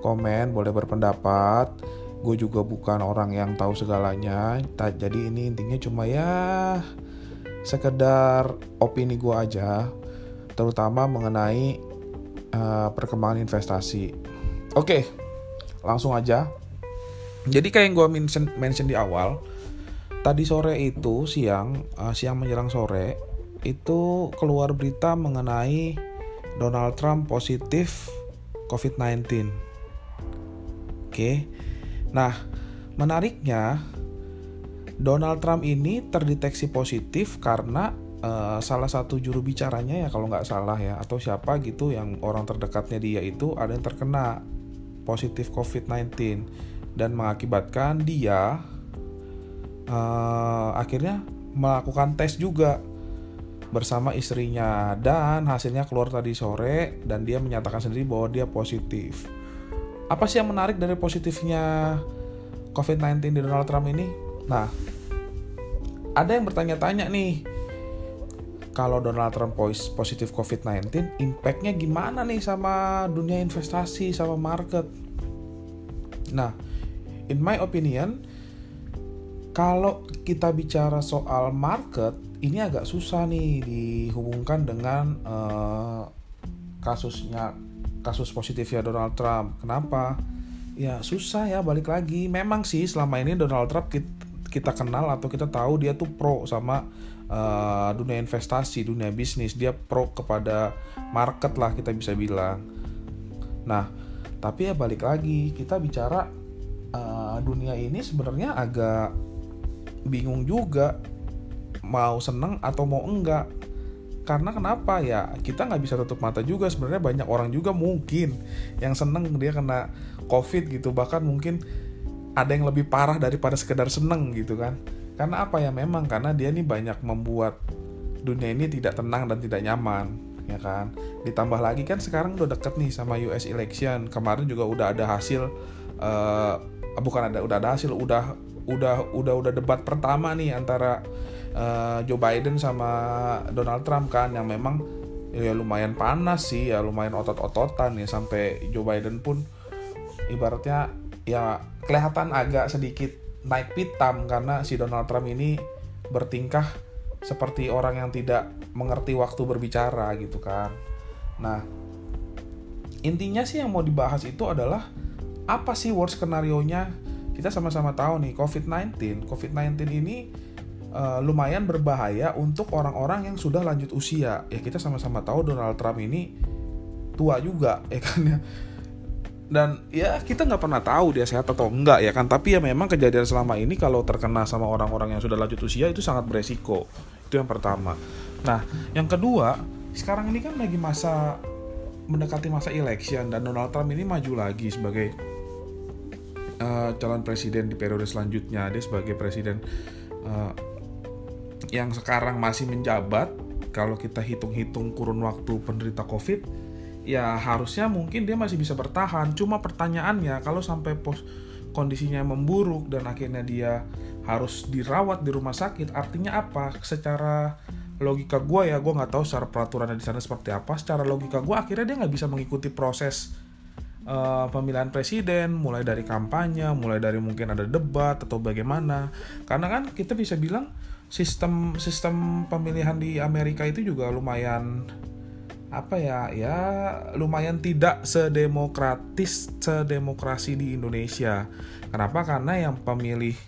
komen, boleh berpendapat. Gue juga bukan orang yang tahu segalanya. Jadi ini intinya cuma ya sekedar opini gue aja, terutama mengenai uh, perkembangan investasi. Oke, langsung aja. Jadi kayak yang gue mention, mention di awal, tadi sore itu siang, uh, siang menjelang sore itu keluar berita mengenai Donald Trump positif COVID-19. Oke, nah menariknya Donald Trump ini terdeteksi positif karena uh, salah satu juru bicaranya ya kalau nggak salah ya atau siapa gitu yang orang terdekatnya dia itu ada yang terkena positif COVID-19 dan mengakibatkan dia uh, akhirnya melakukan tes juga bersama istrinya dan hasilnya keluar tadi sore dan dia menyatakan sendiri bahwa dia positif. Apa sih yang menarik dari positifnya COVID-19 di Donald Trump ini? Nah, ada yang bertanya-tanya nih, kalau Donald Trump positif COVID-19, impactnya gimana nih sama dunia investasi, sama market? Nah, in my opinion, kalau kita bicara soal market, ini agak susah nih dihubungkan dengan uh, kasusnya kasus positifnya Donald Trump. Kenapa? Ya susah ya balik lagi. Memang sih selama ini Donald Trump kita kenal atau kita tahu dia tuh pro sama uh, dunia investasi, dunia bisnis. Dia pro kepada market lah kita bisa bilang. Nah, tapi ya balik lagi kita bicara uh, dunia ini sebenarnya agak bingung juga mau seneng atau mau enggak. Karena kenapa ya? Kita nggak bisa tutup mata juga sebenarnya banyak orang juga mungkin yang seneng dia kena covid gitu. Bahkan mungkin ada yang lebih parah daripada sekedar seneng gitu kan. Karena apa ya? Memang karena dia nih banyak membuat dunia ini tidak tenang dan tidak nyaman ya kan? Ditambah lagi kan sekarang udah deket nih sama US election. Kemarin juga udah ada hasil uh, bukan ada udah ada hasil udah udah udah udah debat pertama nih antara uh, Joe Biden sama Donald Trump kan yang memang ya lumayan panas sih ya lumayan otot-ototan ya sampai Joe Biden pun ibaratnya ya kelihatan agak sedikit naik pitam karena si Donald Trump ini bertingkah seperti orang yang tidak mengerti waktu berbicara gitu kan. Nah, intinya sih yang mau dibahas itu adalah apa sih worst skenario-nya? Kita sama-sama tahu nih COVID-19. COVID-19 ini uh, lumayan berbahaya untuk orang-orang yang sudah lanjut usia. Ya kita sama-sama tahu Donald Trump ini tua juga ya kan ya dan ya kita nggak pernah tahu dia sehat atau enggak ya kan tapi ya memang kejadian selama ini kalau terkena sama orang-orang yang sudah lanjut usia itu sangat beresiko itu yang pertama nah yang kedua sekarang ini kan lagi masa mendekati masa election dan Donald Trump ini maju lagi sebagai uh, calon presiden di periode selanjutnya dia sebagai presiden uh, yang sekarang masih menjabat kalau kita hitung-hitung kurun waktu penderita COVID ya harusnya mungkin dia masih bisa bertahan. Cuma pertanyaannya kalau sampai pos kondisinya memburuk dan akhirnya dia harus dirawat di rumah sakit, artinya apa? Secara logika gue ya, gue nggak tahu secara peraturannya di sana seperti apa. Secara logika gue akhirnya dia nggak bisa mengikuti proses uh, pemilihan presiden, mulai dari kampanye, mulai dari mungkin ada debat atau bagaimana. Karena kan kita bisa bilang sistem sistem pemilihan di Amerika itu juga lumayan apa ya ya lumayan tidak sedemokratis sedemokrasi di Indonesia. Kenapa? Karena yang pemilih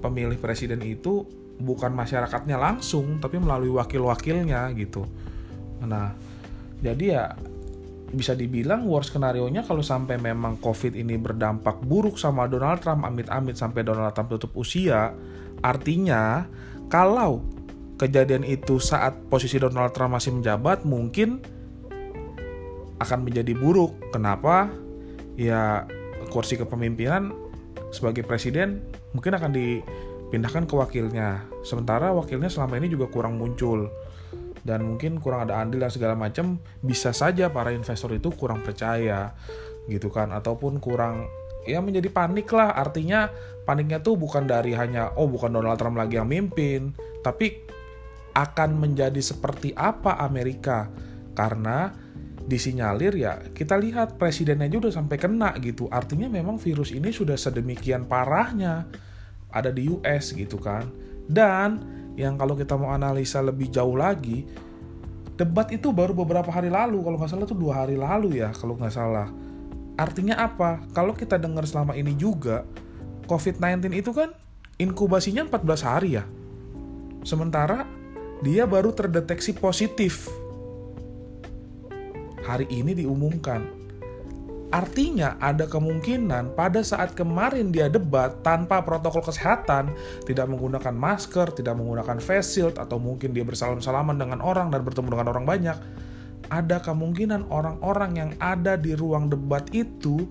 pemilih presiden itu bukan masyarakatnya langsung tapi melalui wakil-wakilnya gitu. Nah, jadi ya bisa dibilang worst skenario-nya kalau sampai memang COVID ini berdampak buruk sama Donald Trump, amit-amit sampai Donald Trump tutup usia, artinya kalau kejadian itu saat posisi Donald Trump masih menjabat, mungkin akan menjadi buruk. Kenapa? Ya kursi kepemimpinan sebagai presiden mungkin akan dipindahkan ke wakilnya. Sementara wakilnya selama ini juga kurang muncul. Dan mungkin kurang ada andil dan segala macam bisa saja para investor itu kurang percaya gitu kan? Ataupun kurang ya menjadi panik lah. Artinya paniknya tuh bukan dari hanya oh bukan Donald Trump lagi yang mimpin tapi akan menjadi seperti apa Amerika. Karena disinyalir ya kita lihat presidennya juga sampai kena gitu. Artinya memang virus ini sudah sedemikian parahnya ada di US gitu kan. Dan yang kalau kita mau analisa lebih jauh lagi debat itu baru beberapa hari lalu. Kalau nggak salah itu dua hari lalu ya kalau nggak salah. Artinya apa? Kalau kita dengar selama ini juga COVID-19 itu kan inkubasinya 14 hari ya. Sementara dia baru terdeteksi positif. Hari ini diumumkan Artinya ada kemungkinan pada saat kemarin dia debat tanpa protokol kesehatan, tidak menggunakan masker, tidak menggunakan face shield, atau mungkin dia bersalam-salaman dengan orang dan bertemu dengan orang banyak, ada kemungkinan orang-orang yang ada di ruang debat itu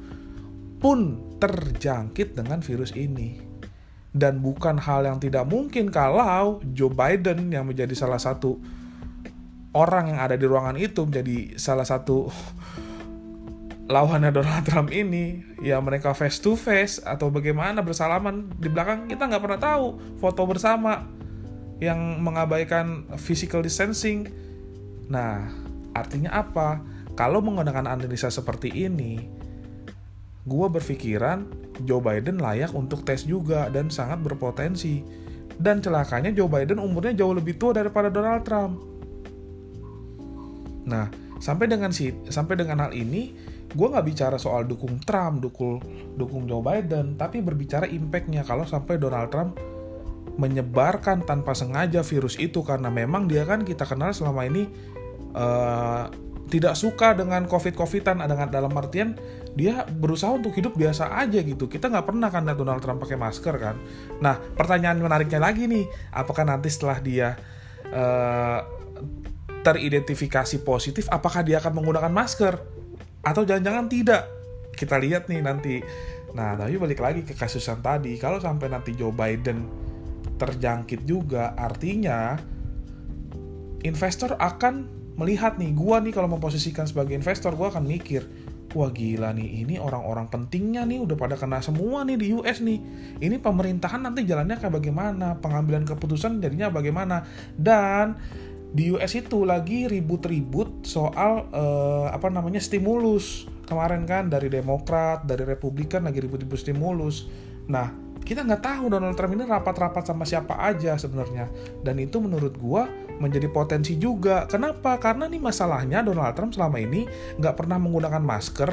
pun terjangkit dengan virus ini. Dan bukan hal yang tidak mungkin kalau Joe Biden yang menjadi salah satu orang yang ada di ruangan itu menjadi salah satu lawannya Donald Trump ini ya mereka face to face atau bagaimana bersalaman di belakang kita nggak pernah tahu. Foto bersama yang mengabaikan physical distancing. Nah artinya apa? Kalau menggunakan analisa seperti ini gue berpikiran Joe Biden layak untuk tes juga dan sangat berpotensi. Dan celakanya Joe Biden umurnya jauh lebih tua daripada Donald Trump. Nah sampai dengan si sampai dengan hal ini gue nggak bicara soal dukung Trump, dukung dukung Joe Biden, tapi berbicara impactnya kalau sampai Donald Trump menyebarkan tanpa sengaja virus itu. Karena memang dia kan kita kenal selama ini uh, tidak suka dengan covid-covidan. Dengan dalam artian dia berusaha untuk hidup biasa aja gitu. Kita nggak pernah kan lihat Donald Trump pakai masker kan. Nah pertanyaan menariknya lagi nih apakah nanti setelah dia uh, teridentifikasi positif apakah dia akan menggunakan masker atau jangan-jangan tidak. Kita lihat nih nanti. Nah tapi balik lagi ke kasus yang tadi. Kalau sampai nanti Joe Biden terjangkit juga artinya investor akan melihat nih gua nih kalau memposisikan sebagai investor gua akan mikir wah gila nih ini orang-orang pentingnya nih udah pada kena semua nih di US nih. Ini pemerintahan nanti jalannya kayak bagaimana? Pengambilan keputusan jadinya bagaimana? Dan di US itu lagi ribut-ribut soal uh, apa namanya stimulus kemarin kan dari Demokrat, dari Republikan lagi ribut-ribut stimulus. Nah kita nggak tahu Donald Trump ini rapat-rapat sama siapa aja sebenarnya dan itu menurut gua menjadi potensi juga. Kenapa? Karena nih masalahnya Donald Trump selama ini nggak pernah menggunakan masker.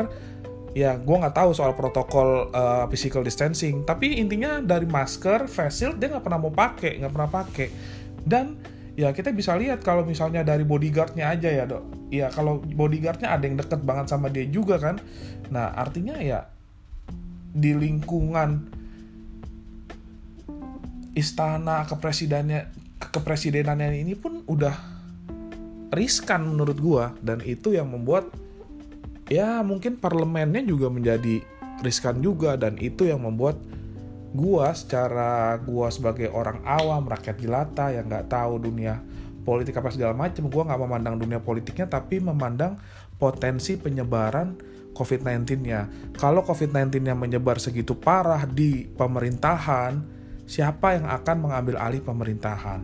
Ya, gue nggak tahu soal protokol uh, physical distancing. Tapi intinya dari masker, face dia nggak pernah mau pakai, nggak pernah pakai. Dan ya kita bisa lihat kalau misalnya dari bodyguardnya aja ya dok. Ya kalau bodyguardnya ada yang deket banget sama dia juga kan. Nah artinya ya di lingkungan istana kepresidenannya kepresidenannya ini pun udah riskan menurut gua. Dan itu yang membuat ya mungkin parlemennya juga menjadi riskan juga. Dan itu yang membuat gua secara gua sebagai orang awam rakyat jelata yang nggak tahu dunia politik apa segala macam gua nggak memandang dunia politiknya tapi memandang potensi penyebaran COVID-19-nya. Kalau COVID-19-nya menyebar segitu parah di pemerintahan, siapa yang akan mengambil alih pemerintahan?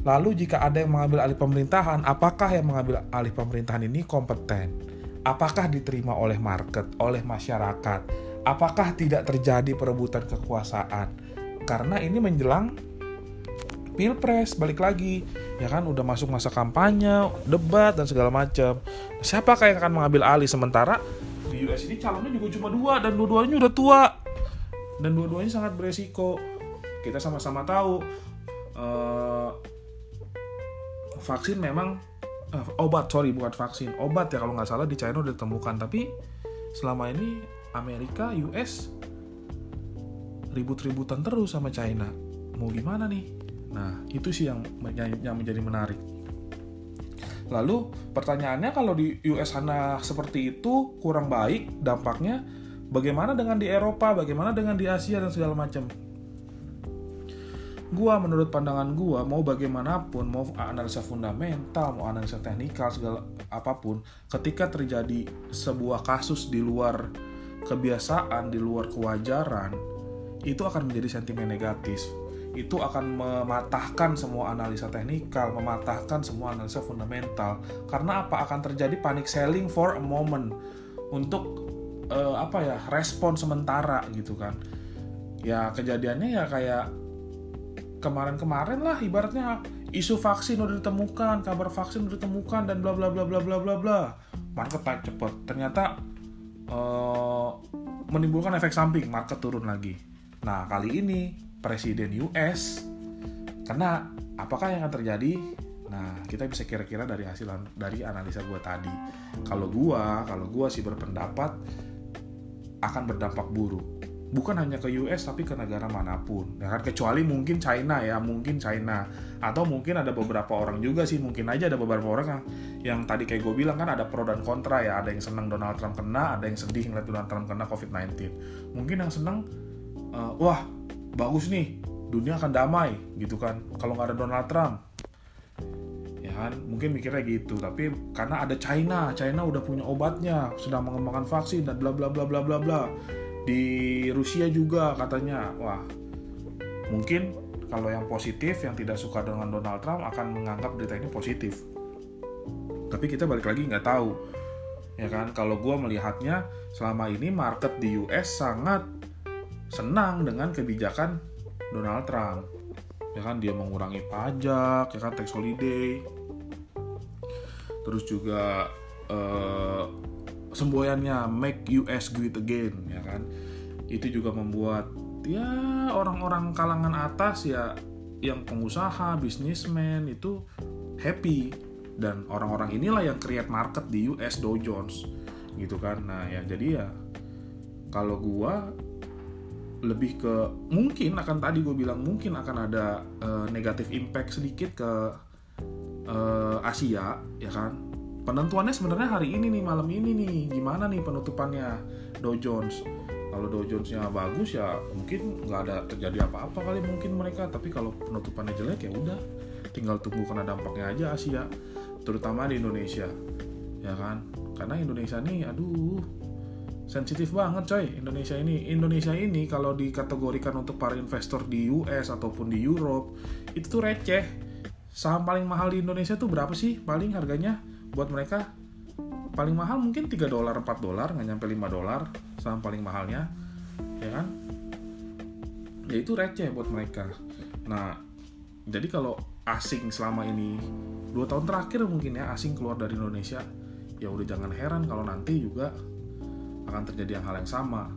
Lalu jika ada yang mengambil alih pemerintahan, apakah yang mengambil alih pemerintahan ini kompeten? Apakah diterima oleh market, oleh masyarakat? Apakah tidak terjadi perebutan kekuasaan? Karena ini menjelang pilpres balik lagi ya kan? Udah masuk masa kampanye debat dan segala macam siapa yang akan mengambil alih? Sementara di US ini calonnya juga cuma dua dan dua-duanya udah tua. Dan dua-duanya sangat beresiko. Kita sama-sama tahu uh, vaksin memang uh, obat sorry bukan vaksin obat ya kalau nggak salah di China udah ditemukan. Tapi selama ini Amerika, US ribut-ributan terus sama China. Mau gimana nih? Nah, itu sih yang yang menjadi menarik. Lalu pertanyaannya kalau di US sana seperti itu kurang baik dampaknya bagaimana dengan di Eropa, bagaimana dengan di Asia dan segala macam. gua menurut pandangan gua mau bagaimanapun mau analisa fundamental mau analisa teknikal segala apa pun ketika terjadi sebuah kasus di luar kebiasaan di luar kewajaran itu akan menjadi sentimen negatif itu akan mematahkan semua analisa teknikal, mematahkan semua analisa fundamental. Karena apa akan terjadi panic selling for a moment untuk uh, apa ya respon sementara gitu kan? Ya kejadiannya ya kayak kemarin-kemarin lah ibaratnya isu vaksin udah ditemukan, kabar vaksin udah ditemukan dan bla bla bla bla bla bla bla. Market naik cepet. Ternyata uh, menimbulkan efek samping, market turun lagi. Nah kali ini presiden US karena apakah yang akan terjadi? Nah kita bisa kira-kira dari hasil dari analisa gue tadi. Kalau gue kalau gue sih berpendapat akan berdampak buruk. Bukan hanya ke US tapi ke negara mana pun. Ya kan kecuali mungkin China ya mungkin China. Atau mungkin ada beberapa orang juga sih mungkin aja ada beberapa orang yang yang tadi kayak gue bilang kan ada pro dan kontra ya. Ada yang senang Donald Trump kena ada yang sedih ngeliat Donald Trump kena COVID-19 mungkin yang senang uh, wah bagus nih dunia akan damai gitu kan. Kalau nggak ada Donald Trump ya kan? Mungkin mikirnya gitu. Tapi karena ada China China udah punya obatnya sedang mengembangkan vaksin dan bla bla bla bla bla bla. Di Rusia juga katanya wah mungkin kalau yang positif yang tidak suka dengan Donald Trump akan menganggap berita ini positif tapi kita balik lagi nggak tahu. Ya kan? Kalau gue melihatnya selama ini market di US sangat senang dengan kebijakan Donald Trump. Ya kan? Dia mengurangi pajak ya kan? Tax holiday. Terus juga uh, semboyannya make US great again ya kan? Itu juga membuat ya orang-orang kalangan atas ya yang pengusaha bisnismen itu happy dan orang-orang inilah yang create market di US Dow Jones gitu kan. Nah ya jadi ya kalau gua lebih ke mungkin akan tadi gue bilang mungkin akan ada uh, negatif impact sedikit ke uh, Asia ya kan. Penentuannya sebenarnya hari ini nih malam ini nih gimana nih penutupannya Dow Jones? Kalau Dow Jonesnya bagus ya mungkin nggak ada terjadi apa-apa kali mungkin mereka tapi kalau penutupannya jelek ya udah tinggal tunggu karena dampaknya aja Asia terutama di Indonesia ya kan? Karena Indonesia nih aduh sensitif banget coy. Indonesia ini Indonesia ini kalau dikategorikan untuk para investor di US ataupun di Europe itu tuh receh. Saham paling mahal di Indonesia tuh berapa sih? Paling harganya buat mereka paling mahal mungkin 3 dolar 4 dolar nggak nyampe 5 dolar saham paling mahalnya ya kan? Ya itu receh buat mereka. Nah jadi kalau asing selama ini dua tahun terakhir mungkin ya asing keluar dari Indonesia ya udah jangan heran kalau nanti juga akan terjadi hal yang sama.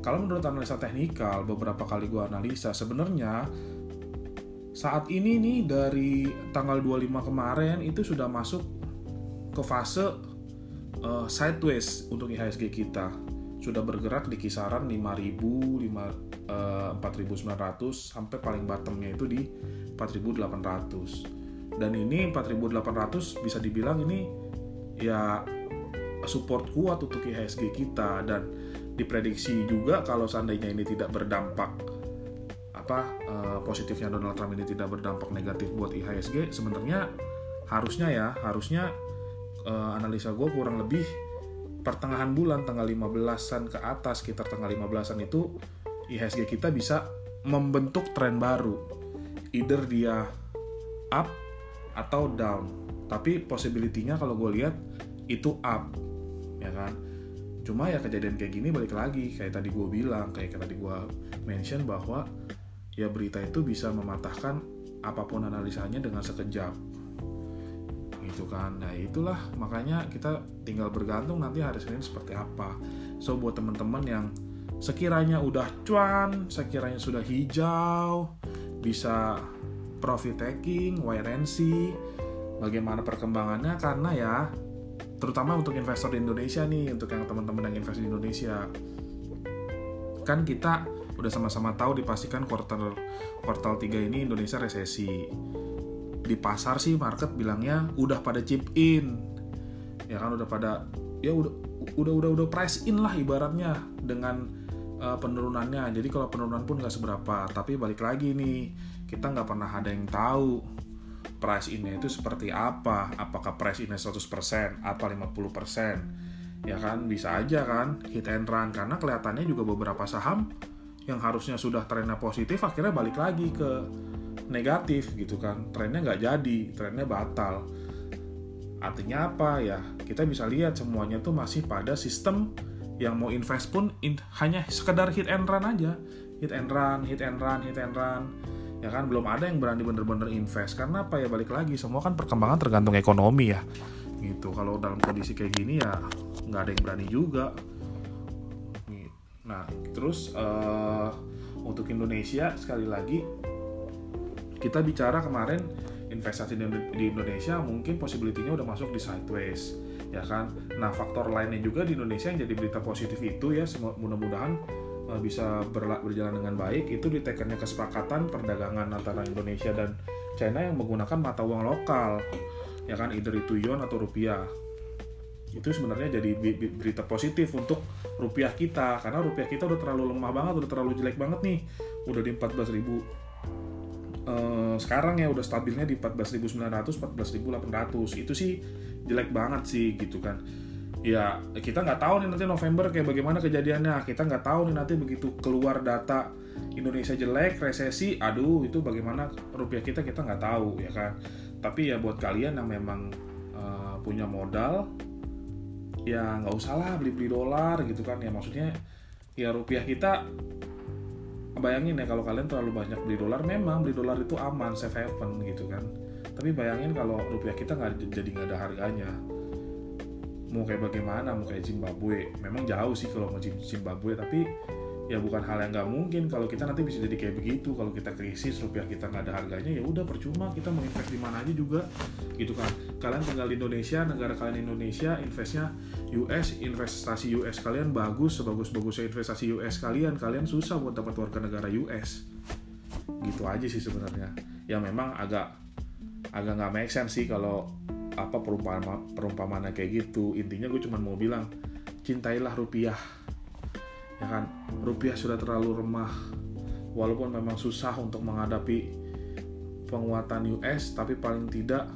Kalau menurut analisa teknikal, beberapa kali gue analisa, sebenarnya saat ini nih dari tanggal 25 kemarin itu sudah masuk ke fase uh, sideways untuk IHSG kita. Sudah bergerak di kisaran 5000, 5, uh, 4900 sampai paling bottomnya itu di 4800. Dan ini 4800 bisa dibilang ini ya support kuat untuk IHSG kita dan diprediksi juga kalau seandainya ini tidak berdampak apa uh, positifnya Donald Trump ini tidak berdampak negatif buat IHSG sebenarnya harusnya ya harusnya uh, analisa gue kurang lebih pertengahan bulan tanggal 15-an ke atas sekitar tanggal 15-an itu IHSG kita bisa membentuk tren baru. Either dia up atau down. Tapi possibility-nya kalau gue lihat itu up ya kan? Cuma ya kejadian kayak gini balik lagi kayak tadi gue bilang kayak tadi gue mention bahwa ya berita itu bisa mematahkan apa pun analisanya dengan sekejap gitu kan. Nah itulah makanya kita tinggal bergantung nanti hari Senin seperti apa. So buat teman-teman yang sekiranya udah cuan sekiranya sudah hijau bisa profit taking wait and see bagaimana perkembangannya? Karena ya terutama untuk investor di Indonesia nih untuk yang teman-teman yang investasi di Indonesia. Kan kita udah sama-sama tahu dipastikan kuartal kuartal 3 ini Indonesia resesi di pasar sih market bilangnya udah pada chip in. Ya kan udah pada ya udah udah udah udah price in lah ibaratnya dengan uh, penurunannya. Jadi kalau penurunan pun nggak seberapa. Tapi balik lagi nih kita nggak pernah ada yang tahu price ini itu seperti apa. Apakah price ini 100% apa 50% ya kan bisa aja kan hit and run. Karena kelihatannya juga beberapa saham yang harusnya sudah trennya positif akhirnya balik lagi ke negatif gitu kan. Trennya nggak jadi trennya batal. Artinya apa ya? Kita bisa lihat semuanya tuh masih pada sistem yang mau invest pun in, hanya sekedar hit and run aja. Hit and run hit and run hit and run. Ya kan? Belum ada yang berani bener-bener invest. Karena apa ya? Balik lagi semua kan perkembangan tergantung ekonomi ya. Gitu. Kalau dalam kondisi kayak gini ya nggak ada yang berani juga. Nah terus uh, untuk Indonesia sekali lagi kita bicara kemarin investasi di Indonesia mungkin possibility-nya udah masuk di sideways ya kan? Nah faktor lainnya juga di Indonesia yang jadi berita positif itu ya mudah-mudahan uh, bisa berjalan dengan baik itu ditekannya kesepakatan perdagangan antara Indonesia dan China yang menggunakan mata uang lokal ya kan? Either itu yuan atau rupiah. Itu sebenarnya jadi berita positif untuk rupiah kita karena rupiah kita udah terlalu lemah banget udah terlalu jelek banget nih. Udah di 14 ribu uh, sekarang ya udah stabilnya di 14.900 14.800 itu sih jelek banget sih gitu kan. Ya kita nggak tahu nih nanti November kayak bagaimana kejadiannya. Kita nggak tahu nih nanti begitu keluar data Indonesia jelek resesi aduh itu bagaimana rupiah kita kita nggak tahu ya kan. Tapi ya buat kalian yang memang uh, punya modal ya nggak usah lah beli beli dolar gitu kan. Ya maksudnya ya rupiah kita bayangin ya kalau kalian terlalu banyak beli dolar memang beli dolar itu aman safe haven gitu kan. Tapi bayangin kalau rupiah kita nggak jadi nggak ada harganya. Mau kayak bagaimana? Mau kayak Zimbabwe? Memang jauh sih kalau mau Zimbabwe tapi ya bukan hal yang nggak mungkin. Kalau kita nanti bisa jadi kayak begitu. Kalau kita krisis rupiah kita nggak ada harganya ya udah percuma. Kita mau invest di mana aja juga. Gitu kan. Kalian tinggal di Indonesia negara kalian Indonesia investnya US investasi US kalian bagus sebagus bagusnya investasi US kalian kalian susah buat dapat warga negara US gitu aja sih sebenarnya. Ya memang agak agak nggak make sense sih kalau apa perumpamaan perumpamaan kayak gitu. Intinya gue cuma mau bilang cintailah rupiah ya kan rupiah sudah terlalu remah walaupun memang susah untuk menghadapi penguatan US tapi paling tidak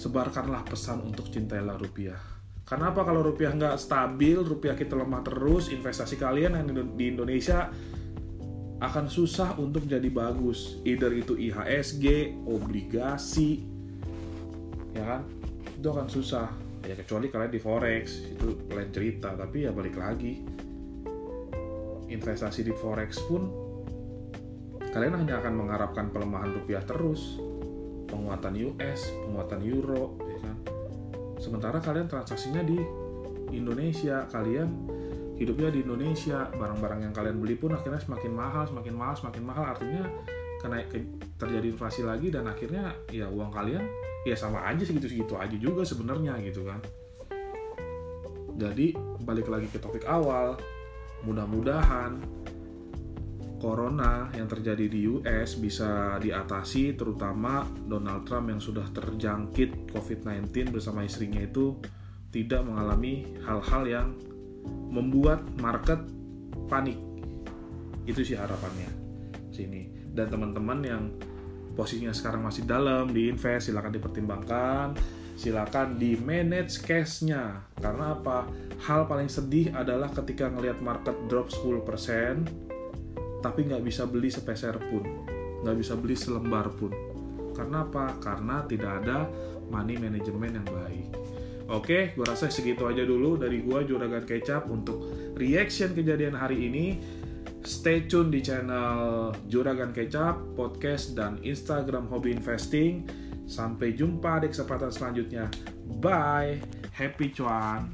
sebarkanlah pesan untuk cintailah rupiah Kenapa kalau rupiah nggak stabil, rupiah kita lemah terus, investasi kalian yang di Indonesia akan susah untuk jadi bagus. Either itu IHSG, obligasi, ya kan? Itu akan susah. Ya kecuali kalian di forex, itu lain cerita. Tapi ya balik lagi, investasi di forex pun kalian hanya akan mengharapkan pelemahan rupiah terus penguatan US penguatan euro ya kan? Sementara kalian transaksinya di Indonesia kalian hidupnya di Indonesia barang-barang yang kalian beli pun akhirnya semakin mahal semakin mahal semakin mahal. Artinya kena terjadi inflasi lagi dan akhirnya ya uang kalian ya sama aja segitu-segitu aja juga sebenarnya gitu kan? Jadi balik lagi ke topik awal mudah-mudahan corona yang terjadi di US bisa diatasi terutama Donald Trump yang sudah terjangkit COVID-19 bersama istrinya itu tidak mengalami hal-hal yang membuat market panik. Itu sih harapannya sini. Dan teman-teman yang posisinya sekarang masih dalam di invest silahkan dipertimbangkan silakan di manage cash-nya karena apa? Hal paling sedih adalah ketika ngelihat market drop 10% tapi nggak bisa beli sepeser pun. Nggak bisa beli selembar pun. Karena apa? Karena tidak ada money management yang baik. Oke, gue rasa segitu aja dulu dari gue Juragan Kecap untuk reaction kejadian hari ini. Stay tune di channel Juragan Kecap, podcast, dan Instagram Hobi Investing. Sampai jumpa di kesempatan selanjutnya. Bye. Happy cuan.